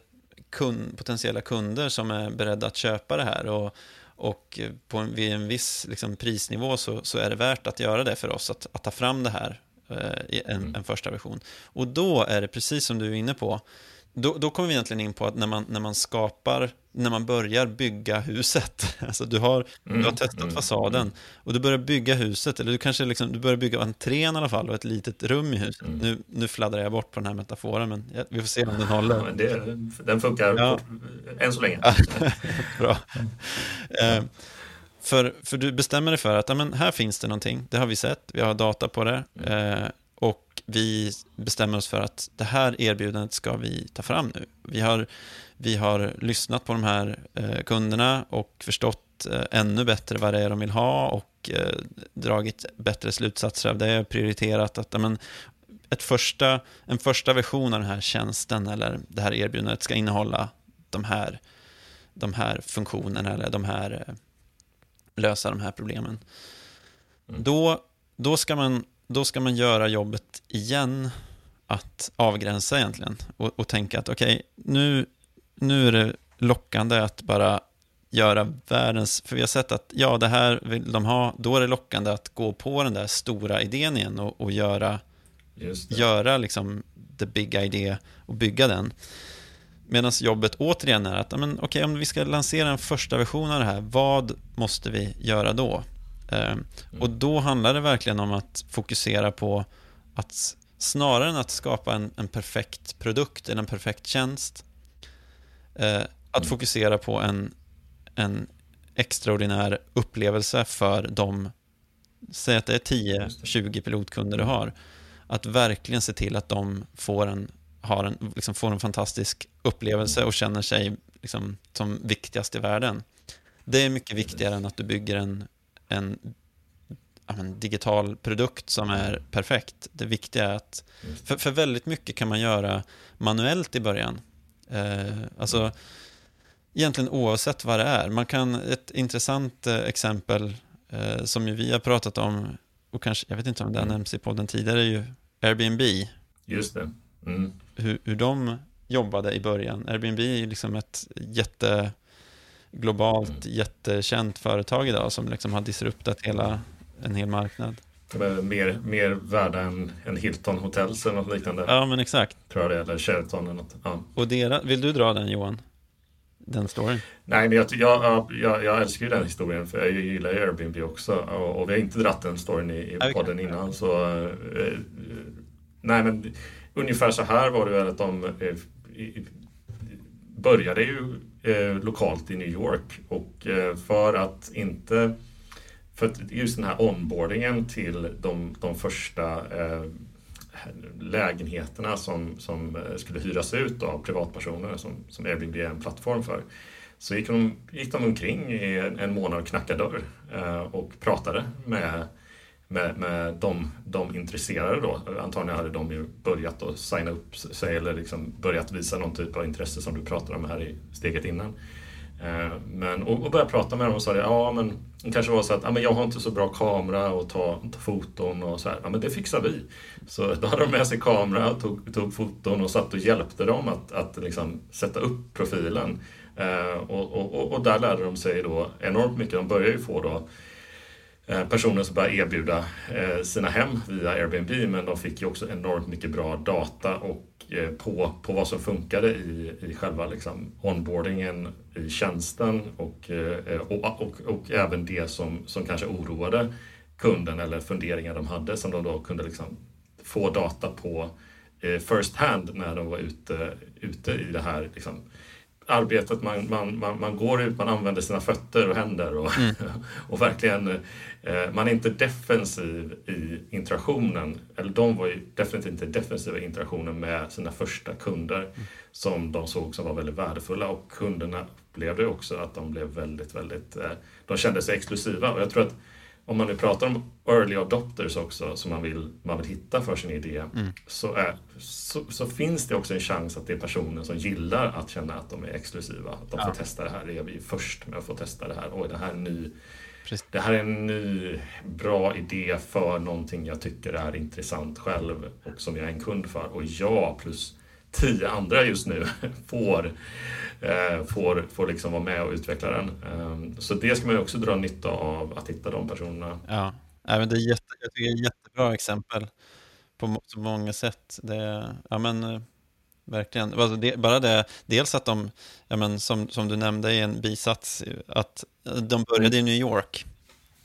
kund, potentiella kunder som är beredda att köpa det här. Och, och på en, vid en viss liksom, prisnivå så, så är det värt att göra det för oss, att, att ta fram det här eh, i en, mm. en första version. Och då är det precis som du är inne på, då, då kommer vi egentligen in på att när man, när man skapar, när man börjar bygga huset, alltså du har, mm, du har mm, testat mm, fasaden mm. och du börjar bygga huset, eller du kanske liksom, du börjar bygga entrén i alla fall och ett litet rum i huset. Mm. Nu, nu fladdrar jag bort på den här metaforen, men vi får se om den håller. Ja,
det, den funkar ja. än så länge.
Bra. Eh, för, för du bestämmer dig för att ja, men här finns det någonting, det har vi sett, vi har data på det. Mm. Och vi bestämmer oss för att det här erbjudandet ska vi ta fram nu. Vi har, vi har lyssnat på de här eh, kunderna och förstått eh, ännu bättre vad det är de vill ha och eh, dragit bättre slutsatser av det, prioriterat att men, ett första, en första version av den här tjänsten eller det här erbjudandet ska innehålla de här, de här funktionerna eller de här, eh, lösa de här problemen. Mm. Då, då ska man då ska man göra jobbet igen att avgränsa egentligen och, och tänka att okej, okay, nu, nu är det lockande att bara göra världens, för vi har sett att ja, det här vill de ha, då är det lockande att gå på den där stora idén igen och, och göra, göra liksom the big idea och bygga den. Medan jobbet återigen är att, okej, okay, om vi ska lansera en första version av det här, vad måste vi göra då? Mm. Och då handlar det verkligen om att fokusera på att snarare än att skapa en, en perfekt produkt eller en perfekt tjänst, eh, att mm. fokusera på en, en extraordinär upplevelse för de, säg att det är 10-20 pilotkunder du har, att verkligen se till att de får en, har en, liksom får en fantastisk upplevelse och känner sig liksom, som viktigast i världen. Det är mycket viktigare än att du bygger en en en digital produkt som är perfekt. Det viktiga är att, för, för väldigt mycket kan man göra manuellt i början. Eh, alltså, egentligen oavsett vad det är. Man kan, ett intressant eh, exempel eh, som ju vi har pratat om, och kanske, jag vet inte om det har mm. nämnts i podden tidigare, är ju Airbnb.
Just det. Mm.
Hur, hur de jobbade i början. Airbnb är ju liksom ett jätte globalt jättekänt företag idag som liksom har disruptat hela en hel marknad.
Mer, mer värda än, än Hilton Hotels eller något liknande.
Ja, men exakt.
Tror jag det, eller Sheraton eller något. Ja.
Och dera, vill du dra den Johan? Den storyn?
Nej, men jag, jag, jag, jag älskar ju den historien för jag gillar ju Airbnb också och, och vi har inte dratt den storyn i, i podden innan. Så, eh, nej, men ungefär så här var det väl att de eh, började ju eh, lokalt i New York. Och eh, för att inte för att just den här onboardingen till de, de första eh, lägenheterna som, som eh, skulle hyras ut av privatpersoner som, som Airbnb är en plattform för så gick de, gick de omkring i en, en månad och knackade dörr eh, och pratade med med, med de, de intresserade då. Antagligen hade de ju börjat att signa upp sig eller liksom börjat visa någon typ av intresse som du pratade om här i steget innan. Eh, men, och, och började prata med dem och sa det, ja men det kanske var så att ja, men jag har inte så bra kamera och ta, ta foton och så här. Ja men det fixar vi. Så då hade de med sig kamera, tog, tog foton och satt och hjälpte dem att, att liksom sätta upp profilen. Eh, och, och, och, och, där lärde de sig då enormt mycket. De började ju få då Eh, personer som började erbjuda eh, sina hem via Airbnb men de fick ju också enormt mycket bra data och eh, på, på vad som funkade i, i själva liksom onboardingen i tjänsten och, och, och, och, även det som, som kanske oroade kunden eller funderingar de hade som de då kunde liksom få data på first hand när de var ute, ute i det här liksom, arbetet. Man, man, man, man går ut, man använder sina fötter och händer och, mm. och verkligen, eh, man är inte defensiv i interaktionen. Eller de var ju definitivt inte defensiva i interaktionen med sina första kunder mm. som de såg som var väldigt värdefulla och kunderna upplevde också att de blev väldigt, väldigt, eh, de kände sig exklusiva och jag tror att om man nu pratar om early adopters också som man vill, man vill hitta för sin idé mm. så, är, så, så, finns det också en chans att det är personer som gillar att känna att de är exklusiva. Att de ja. får testa det här. Det är vi först med att få testa det här. Oj, det här är en ny det här är en ny bra idé för någonting jag tycker är intressant själv och som jag är en kund för. Och jag plus tio andra just nu får Eh, får, får liksom vara med och utveckla den. Ehm, så det ska man ju också dra nytta av, att hitta de personerna.
Ja, men det är jätte, jag tycker det är ett jättebra exempel på så många sätt. Det, ja, men, eh, verkligen. Alltså det, bara det, dels att de, ja, men, som, som du nämnde i en bisats, att de började i New York.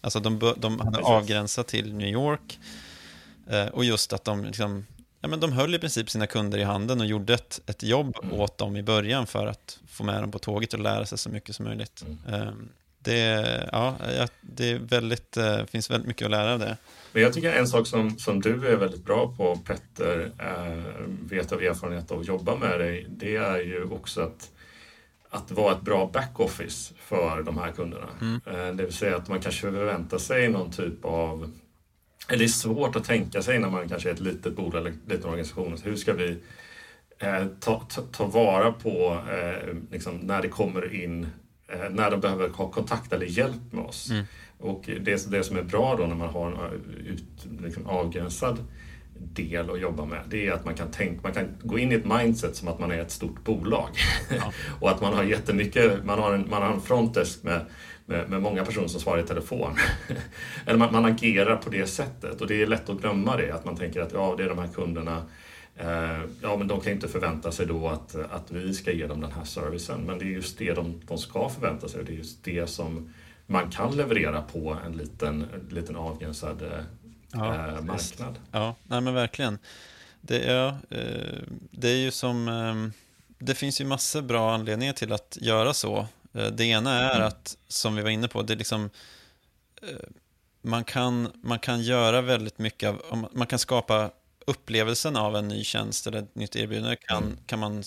Alltså de, de hade avgränsat till New York. Eh, och just att de liksom ja, men de höll i princip sina kunder i handen och gjorde ett, ett jobb mm. åt dem i början för att få med dem på tåget och lära sig så mycket som möjligt. Mm. Ehm, det, ja, det är väldigt, eh, finns väldigt mycket att lära av det.
Men jag tycker en sak som, som du är väldigt bra på, Petter, äh, vet av erfarenhet av att jobba med dig, det är ju också att att vara ett bra backoffice för de här kunderna. Mm. Äh, det vill säga att man kanske förväntar sig någon typ av det är svårt att tänka sig när man kanske är ett litet bolag eller en liten organisation. Hur ska vi eh, ta, ta, ta, vara på eh, liksom, när det kommer in, eh, när de behöver ha kontakt eller hjälp med oss. Mm. Och det, det som är bra då när man har en ut, liksom, avgränsad del att jobba med, det är att man kan, tänka, man kan gå in i ett mindset som att man är ett stort bolag. Ja. och att man har jättemycket, man har en, man har en frontdesk med med, med många personer som svarar i telefon. Eller man, man, agerar på det sättet och det är lätt att glömma det, att man tänker att ja, det är de här kunderna eh, Ja, men de kan inte förvänta sig då att, att vi ska ge dem den här servicen. Men det är just det de, de ska förvänta sig och det är just det som man kan leverera på en liten, liten avgränsad eh, ja, eh, marknad.
Ja, nej men verkligen. Det är, eh, det är ju som... Eh, det finns ju massor bra anledningar till att göra så. Eh, det ena är mm. att, som vi var inne på, det är liksom eh, man kan, man kan göra väldigt mycket av, man kan skapa upplevelsen av en ny tjänst eller ett nytt erbjudande kan, mm. kan man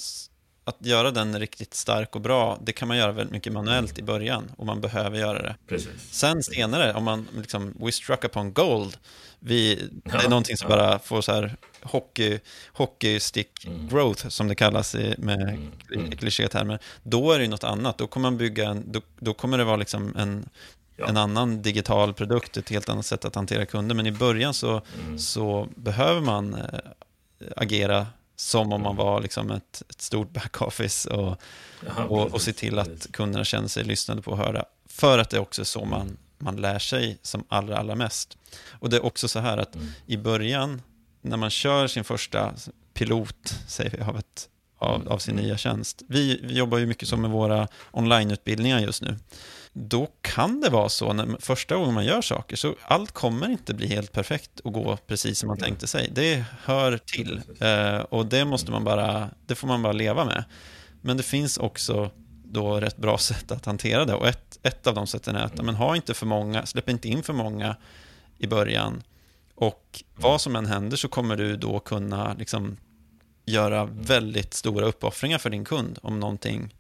att göra den riktigt stark och bra, det kan man göra väldigt mycket manuellt i början och man behöver göra det.
Precis.
Sen senare, om man liksom, we struck upon gold, vi, ja, det är någonting som ja. bara får så här hockey, hockeystick mm. growth som det kallas i, med mm. mm. klichétermer, då är det något annat. Då kommer man bygga en, då, då kommer det vara liksom en, ja. en annan digital produkt, ett helt annat sätt att hantera kunder. Men i början så, mm. så behöver man äh, agera som om man mm. var liksom ett, ett stort backoffice och, och, och se till att kunderna känner sig lyssnade på och hörda. För att det är också så man, man lär sig som allra, allra mest. Och det är också så här att mm. i början, när man kör sin första pilot, säger vi, av, ett, av, av sin mm. nya tjänst. Vi, vi jobbar ju mycket så med våra onlineutbildningar just nu då kan det vara så när första gången man gör saker så allt kommer inte bli helt perfekt och gå precis som man tänkte sig. Det hör till eh, och det måste man bara, det får man bara leva med. Men det finns också då rätt bra sätt att hantera det och ett, ett av de sätten är att men, ha inte för många, släpp inte in för många i början och vad som än händer så kommer du då kunna liksom göra väldigt stora uppoffringar för din kund om någonting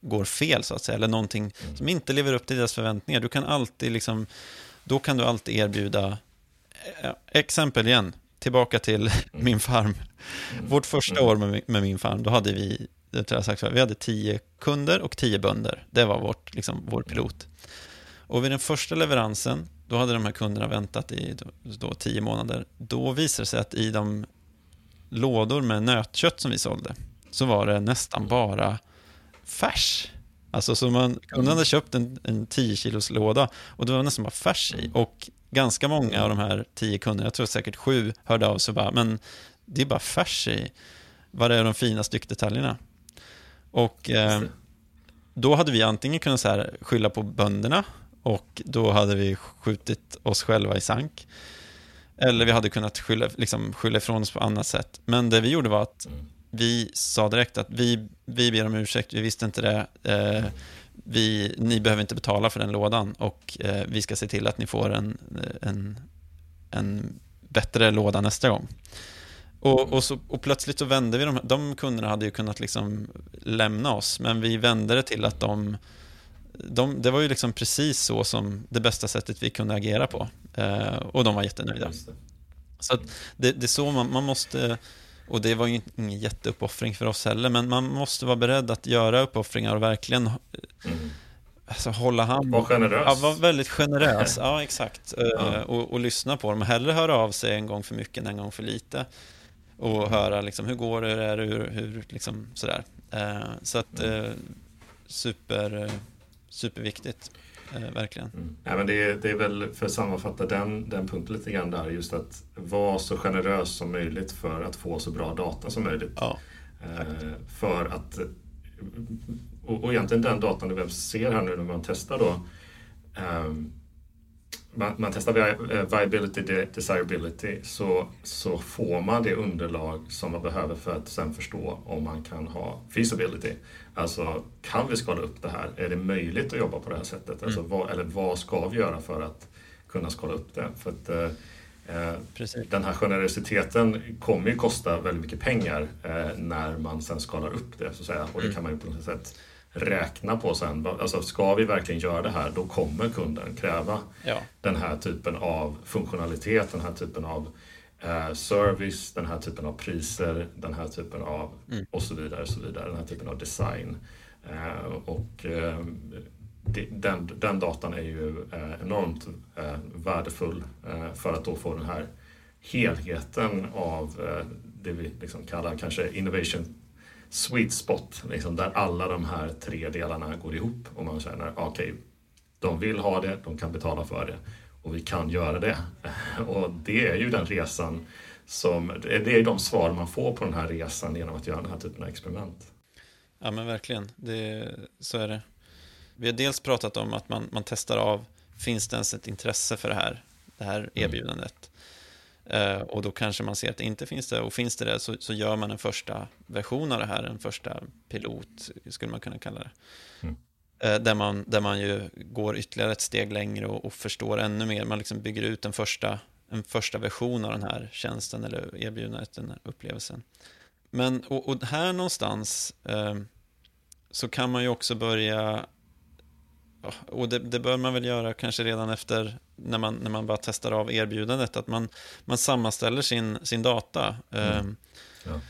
går fel så att säga, eller någonting mm. som inte lever upp till deras förväntningar. Du kan alltid liksom, då kan du alltid erbjuda, eh, exempel igen, tillbaka till mm. min farm. Mm. Vårt första år med, med, min farm, då hade vi det tror jag sagt vi hade tio kunder och tio bönder. Det var vårt, liksom, vår pilot. Och vid den första leveransen, då hade de här kunderna väntat i då, tio månader. Då visade det sig att i de lådor med nötkött som vi sålde, så var det nästan bara färs. Alltså så man, kunden hade köpt en, en 10 kilos låda och det var nästan bara färs i. Och ganska många av de här tio kunderna, jag tror säkert sju, hörde av sig bara, men det är bara färs i. Vad är de fina styckdetaljerna? Och eh, då hade vi antingen kunnat så här, skylla på bönderna och då hade vi skjutit oss själva i sank. Eller vi hade kunnat skylla, liksom, skylla ifrån oss på annat sätt. Men det vi gjorde var att mm. Vi sa direkt att vi, vi ber om ursäkt, vi visste inte det. Eh, vi, ni behöver inte betala för den lådan och eh, vi ska se till att ni får en, en, en bättre låda nästa gång. Och, och, så, och plötsligt så vände vi de, de kunderna hade ju kunnat liksom lämna oss, men vi vände det till att de, de det var ju liksom precis så som det bästa sättet vi kunde agera på. Eh, och de var jättenöjda. Så det, det, är så man, man måste, och det var ju ingen jätteuppoffring för oss heller, men man måste vara beredd att göra uppoffringar och verkligen mm. alltså, hålla hand.
Var generös.
Ja, var väldigt generös. Ja, exakt. Eh, ja. Och, och, lyssna på dem. Hellre höra av sig en gång för mycket än en gång för lite och höra liksom, hur går det, är hur, hur liksom sådär. Eh, så att mm. super, superviktigt, eh, verkligen.
Mm. Ja, men det, är, det är väl för att sammanfatta den, den punkten lite grann där, just att vara så generös som möjligt för att få så bra data som möjligt.
Ja,
eh, för att, och, och egentligen den datan vi ser här nu när man testar då, ehm, man, man testar eh, viability, desirability, så, så får man det underlag som man behöver för att sen förstå om man kan ha feasibility. Alltså, kan vi skala upp det här? Är det möjligt att jobba på det här sättet? Alltså, mm. vad, eller vad ska vi göra för att kunna skala upp det? För att, eh den här generositeten kommer ju kosta väldigt mycket pengar eh, när man sen skalar upp det, så att säga. Och det mm. kan man ju på något sätt räkna på sen. Alltså ska vi verkligen göra det här, då kommer kunden kräva ja. den här typen av funktionalitet, den här typen av eh, service, den här typen av priser, den här typen av mm. och så vidare, så vidare, den här typen av design. Eh, och eh, den, den datan är ju eh, enormt eh, värdefull eh, för att då få den här helheten av det vi liksom kallar kanske innovation sweet spot, liksom, där alla de här tre delarna går ihop och man känner okej, okay, de vill ha det, de kan betala för det och vi kan göra det. Och det är ju den resan som, det är de svar man får på den här resan genom att göra den här typen av experiment.
Ja men verkligen, det, så är det. Vi har dels pratat om att man, man testar av, finns det ens ett intresse för det här, det här mm. Eh, och då kanske man ser att det inte finns det. Och finns det det så, så gör man en första version av det här, en första pilot, skulle man kunna kalla det. Mm. Eh, där, man, där man ju går ytterligare ett steg längre och, och förstår ännu mer. Man liksom bygger ut en första, en första version av den här tjänsten eller erbjudandet, den här upplevelsen. Men och, och här någonstans eh, så kan man ju också börja och det, det, bör man väl göra kanske redan efter när man, när man bara testar av erbjudandet, att man, man sammanställer sin, sin data. Mm. Ehm, ja.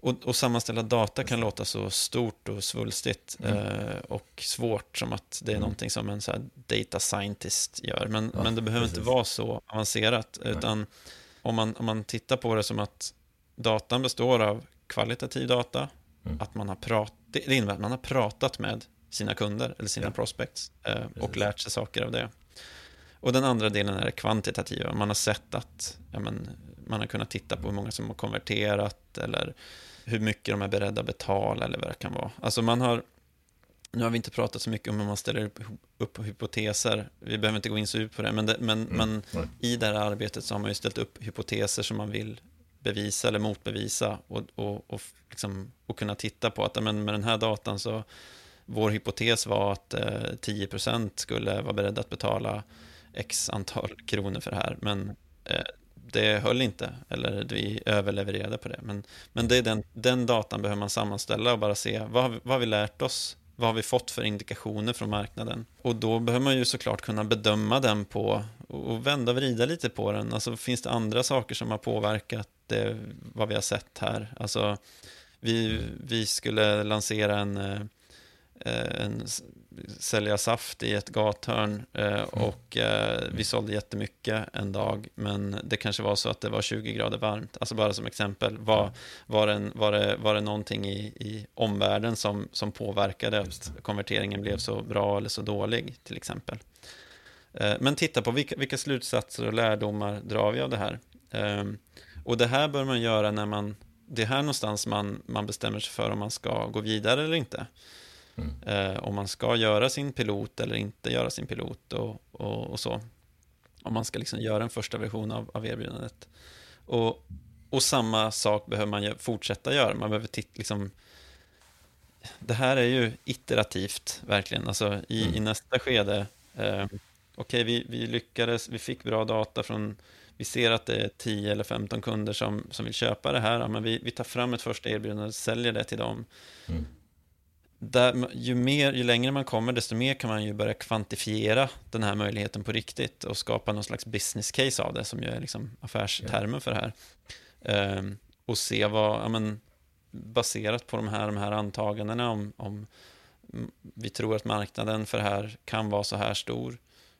Och, och sammanställa data kan låta så stort och svulstigt mm. eh, och svårt som att det är mm. någonting som en så data scientist gör. Men, ja, men det behöver precis. inte vara så avancerat, utan om man, om man tittar på det som att datan består av kvalitativ data, mm. att man har prat, det innebär att man har pratat med sina kunder eller sina ja. prospects eh, och lärt sig saker av det. Och den andra delen är det kvantitativa. Man har sett att ja, men, man har kunnat titta på hur många som har konverterat eller hur mycket de är beredda att betala eller vad det kan vara. Alltså man har, nu har vi inte pratat så mycket om hur man ställer upp, upp hypoteser. Vi behöver inte gå in så djupt på det, men, det, men, mm. men i det här arbetet så har man ju ställt upp hypoteser som man vill bevisa eller motbevisa och, och, och, liksom, och kunna titta på att men med den här datan så vår hypotes var att eh, 10% skulle vara beredda att betala x antal kronor för det här, men eh, det höll inte, eller vi överlevererade på det. Men, men det är den, den datan behöver man sammanställa och bara se vad, vad har vi lärt oss? Vad har vi fått för indikationer från marknaden? Och då behöver man ju såklart kunna bedöma den på och vända och vrida lite på den. Alltså finns det andra saker som har påverkat det, vad vi har sett här? Alltså vi, vi skulle lansera en, eh, en sälja saft i ett gathörn eh, mm. och eh, vi sålde jättemycket en dag, men det kanske var så att det var 20 grader varmt. Alltså bara som exempel, var, var, det, var, det, var det någonting i, i omvärlden som, som påverkade att konverteringen blev så bra eller så dålig, till exempel. Eh, men titta på vilka, vilka slutsatser och lärdomar drar vi av det här. Ehm, och det här bör man göra när man, det är här någonstans man, man bestämmer sig för om man ska gå vidare eller inte. Mm. Eh, om man ska göra sin pilot eller inte göra sin pilot och, och, och så. Om man ska liksom göra en första version av, av erbjudandet. Och, och samma sak behöver man fortsätta göra. Man behöver titta, liksom, det här är ju iterativt, verkligen. Alltså i, mm. i nästa skede, eh, okej, okay, vi, vi lyckades, vi fick bra data från, vi ser att det är 10 eller 15 kunder som, som vill köpa det här, men vi, vi tar fram ett första erbjudande och säljer det till dem. Mm där, ju, mer, ju längre man kommer, desto mer kan man ju börja kvantifiera den här möjligheten på riktigt och skapa någon slags business case av det, som ju är liksom affärstermen för det här. Um, och se vad, ja, men, baserat på de här, de här antagandena om, om vi tror att marknaden för det här kan vara så här stor.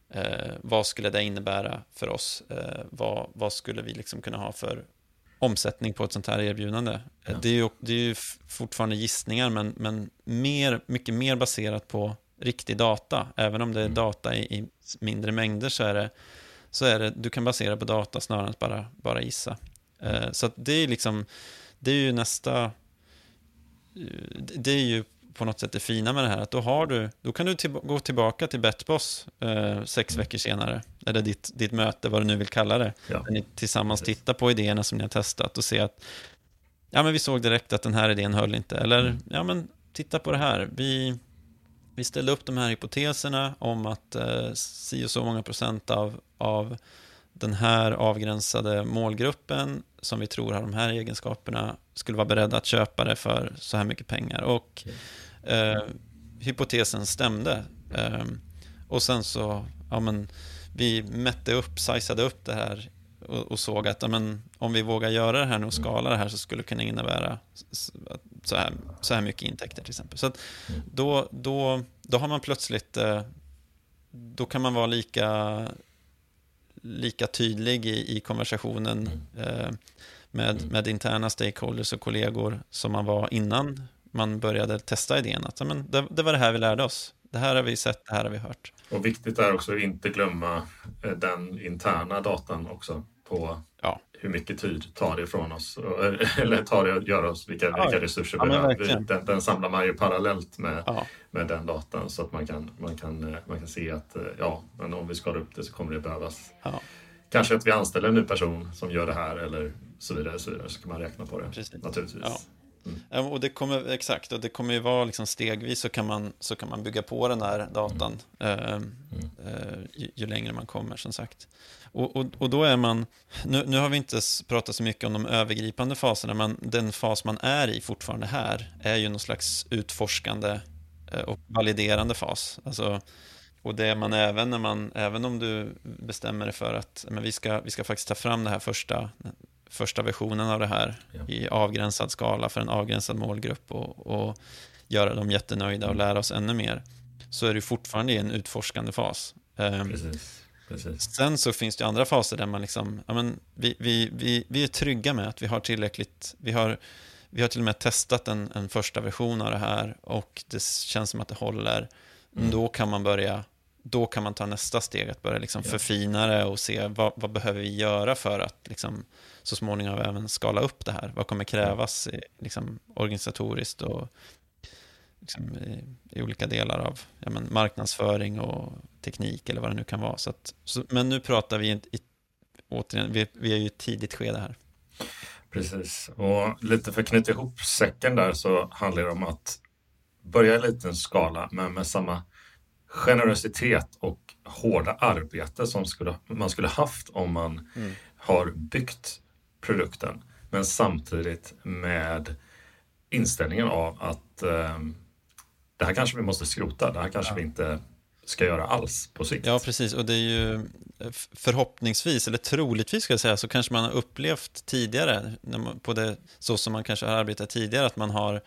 Eh, vad skulle det innebära för oss? Eh, vad, vad skulle vi liksom kunna ha för omsättning på ett sånt här erbjudande. Ja. Det, är ju, det är ju fortfarande gissningar, men, men mer, mycket mer baserat på riktig data. Även om det är mm. data i, i, mindre mängder så är det, så är det, du kan basera på data snarare än att bara, bara gissa. Mm. Uh, så det är liksom, det är ju nästa, det är ju på något sätt det fina med det här, att då, har du, då kan du till, gå tillbaka till Betboss eh, sex mm. veckor senare, eller ditt, ditt möte, vad du nu vill kalla det, ja. där ni tillsammans tittar på idéerna som ni har testat och se att ja, men vi såg direkt att den här idén höll inte, eller mm. ja, men titta på det här, vi, vi ställde upp de här hypoteserna om att eh, si och så många procent av, av den här avgränsade målgruppen som vi tror har de här egenskaperna skulle vara beredda att köpa det för så här mycket pengar. Och eh, hypotesen stämde. Eh, och sen så, ja men, vi mätte upp, sizade upp det här och, och såg att ja, men, om vi vågar göra det här nu och skala det här så skulle det kunna innebära så här, så här mycket intäkter till exempel. Så då, då, då har man plötsligt, eh, då kan man vara lika lika tydlig i, i konversationen eh, med, med interna stakeholders och kollegor som man var innan man började testa idén. Att, men, det, det var det här vi lärde oss. Det här har vi sett, det här har vi hört.
Och viktigt är också att inte glömma eh, den interna datan också på ja. hur mycket tid tar det ifrån oss eller tar det att göra oss, vilka, ja, vilka resurser ja, behöver vi? Den, den, samlar man ju parallellt med, ja. med den datan så att man kan, man, kan, eh, man kan se att eh, ja, men om vi skalar upp det så kommer det behövas kanske att vi anställer en ny person som gör det här eller så vidare, så, vidare, så kan man räkna på det Precis. naturligtvis.
Mm. Och det kommer, exakt, och det kommer ju vara liksom stegvis så kan, man, så kan man bygga på den här datan mm. eh, eh, ju, ju, längre man kommer som sagt. Och, och, och då är man, nu, nu har vi inte pratat så mycket om de övergripande faserna, men den fas man är i fortfarande här är ju någon slags utforskande eh, och validerande fas. Alltså, och det är man även när man, även om du bestämmer dig för att men vi, ska, vi ska faktiskt ta fram det här första, första versionen av det här ja. i avgränsad skala för en avgränsad målgrupp och, och göra dem jättenöjda och lära oss ännu mer, så är det fortfarande i en utforskande fas. Ehm, Precis. Precis. Sen så finns det andra faser där man liksom, ja, men vi, vi, vi, vi är trygga med att vi har tillräckligt, vi har, vi har till och med testat en, en första version av det här och det känns som att det håller. Mm. Då kan man börja, då kan man ta nästa steg, att börja liksom ja. förfina det och se vad, vad behöver vi göra för att liksom, så småningom även skala upp det här. Vad kommer krävas liksom, organisatoriskt och liksom, i, i, olika delar av ja, men, marknadsföring och teknik eller vad det nu kan vara. Så att, så, men nu pratar vi, i, återigen, vi, vi är ju i ett tidigt skede här.
Precis, och lite för att knyta ihop säcken där så handlar det om att börja i liten skala men med samma generositet och hårda arbete som skulle, man skulle haft om man mm. har byggt produkten. Men samtidigt med inställningen av att eh, det här kanske vi måste skrota, det här kanske ja. vi inte ska göra alls på sikt.
Ja, precis. Och det är ju förhoppningsvis, eller troligtvis ska jag säga, så kanske man har upplevt tidigare, man, på det, så som man kanske har arbetat tidigare, att man har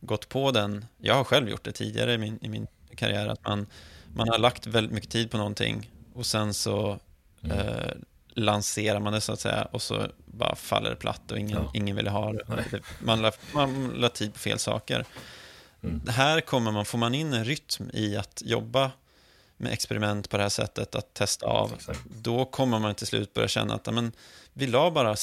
gått på den, jag har själv gjort det tidigare i min, i min karriär, att man, man har lagt väldigt mycket tid på någonting och sen så mm. eh, lanserar man det så att säga och så bara faller det platt och ingen, ja. ingen vill ha det. Man la, man la tid på fel saker. Mm. Här kommer man, får man in en rytm i att jobba med experiment på det här sättet, att testa av, Exakt. då kommer man till slut börja känna att men, vi la bara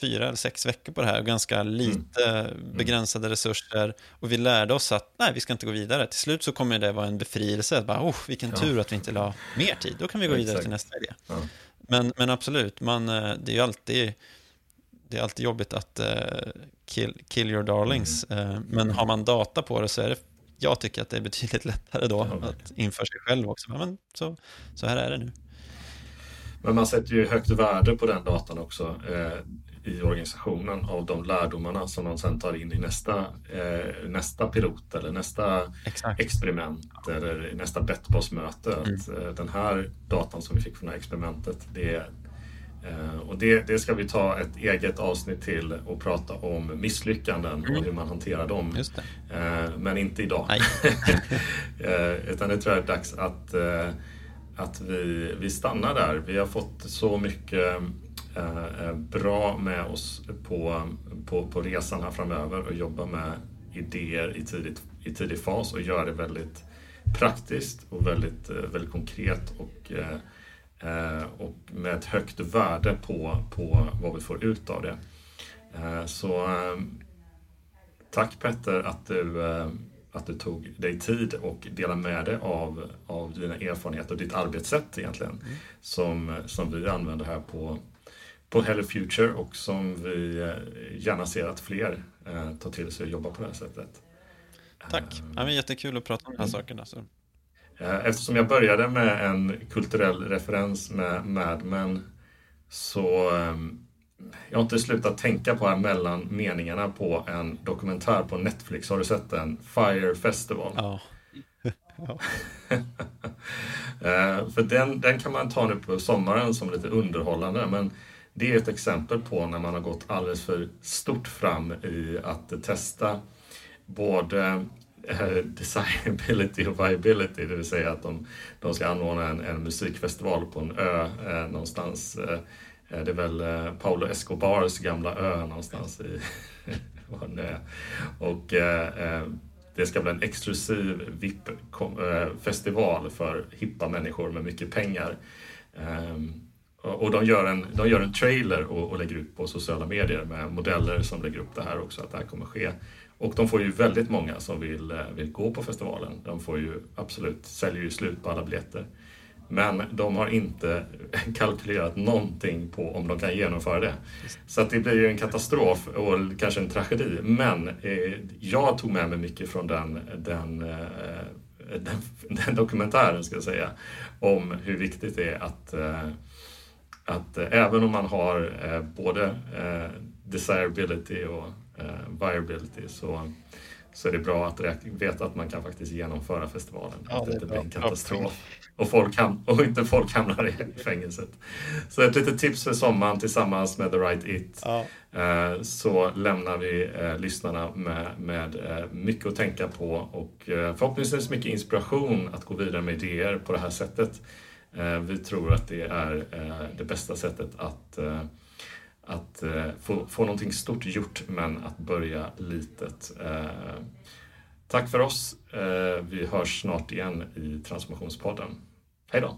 fyra eller sex veckor på det här, och ganska lite mm. begränsade resurser och vi lärde oss att nej, vi ska inte gå vidare. Till slut så kommer det vara en befrielse, bara, oh, vilken ja. tur att vi inte la mer tid, då kan vi gå vidare Exakt. till nästa idé. Ja. Men, men absolut, man, eh, det är ju alltid, det är alltid jobbigt att uh, kill, kill your darlings, mm. uh, men har man data på det så är det jag tycker att det är betydligt lättare då ja, att inför sig själv också. Men så, så här är det nu.
Men man sätter ju högt värde på den datan också i organisationen av de lärdomarna som man sen tar in i nästa, eh, nästa pilot eller nästa Exakt. experiment eller nästa Betbos-möte. Mm. eh, den här datan som vi fick från det här experimentet, det, Eh, och det, det, ska vi ta ett eget avsnitt till och prata om misslyckanden mm. och hur man hanterar dem. Eh, men inte idag. Eh, utan det tror jag är dags att, att vi, vi stannar där. Vi har fått så mycket bra med oss på, på, på resan här framöver och jobba med idéer i, tidigt, i tidig fas och göra det väldigt praktiskt och väldigt, väldigt konkret och Eh, och med ett högt värde på, på vad vi får ut av det. Eh, så eh, tack Petter att du, att du tog dig tid och delade med dig av, av dina erfarenheter och ditt arbetssätt egentligen mm. som, som vi använder här på, på Hello Future och som vi gärna ser att fler tar till sig och jobbar på det här sättet.
Tack, det var jättekul att prata om de här mm. sakerna. Så.
Eh, eftersom jag började med en kulturell referens med Mad Men så ehm, jag har inte slutat tänka på här mellan meningarna på en dokumentär på Netflix. Har du sett den? Fire Festival. Ja. ja. Eh, för den, den kan man ta nu på sommaren som lite underhållande men det är ett exempel på när man har gått alldeles för stort fram i att testa både eh, desirability och viability, det vill säga att de, de ska anordna en, en musikfestival på en ö eh, någonstans. Eh, det är väl eh, Paulo Escobars gamla ö någonstans i. Och eh, eh, det ska bli en exklusiv VIP-festival eh, för hippa människor med mycket pengar. Ehm, och de gör en, de gör en trailer och, och lägger ut på sociala medier med modeller som lägger upp det här också, att det här kommer ske. Och de får ju väldigt många som vill, eh, vill gå på festivalen. De får ju absolut, säljer ju slut på alla biljetter. Men de har inte kalkylerat någonting på om de kan genomföra det. Så att det blir ju en katastrof och kanske en tragedi. Men eh, jag tog med mig mycket från den, den, eh, den, den, dokumentären, ska jag säga, om hur viktigt det är att, eh, att eh, även om man har eh, både desirability och eh, viability så, så är det bra att veta att man kan faktiskt genomföra festivalen. Ja, att det inte blir en katastrof. Och, folk ham och inte folk hamnar i fängelset. Så ett litet tips för sommaren tillsammans med The Right It. Ja. Eh, så lämnar vi eh, lyssnarna med, med eh, mycket att tänka på och eh, förhoppningsvis mycket inspiration att gå vidare med idéer på det här sättet. Eh, vi tror att det är eh, det bästa sättet att eh, att få, få någonting stort gjort men att börja litet. Tack för oss. Vi hörs snart igen i Transformationspodden. Hej då!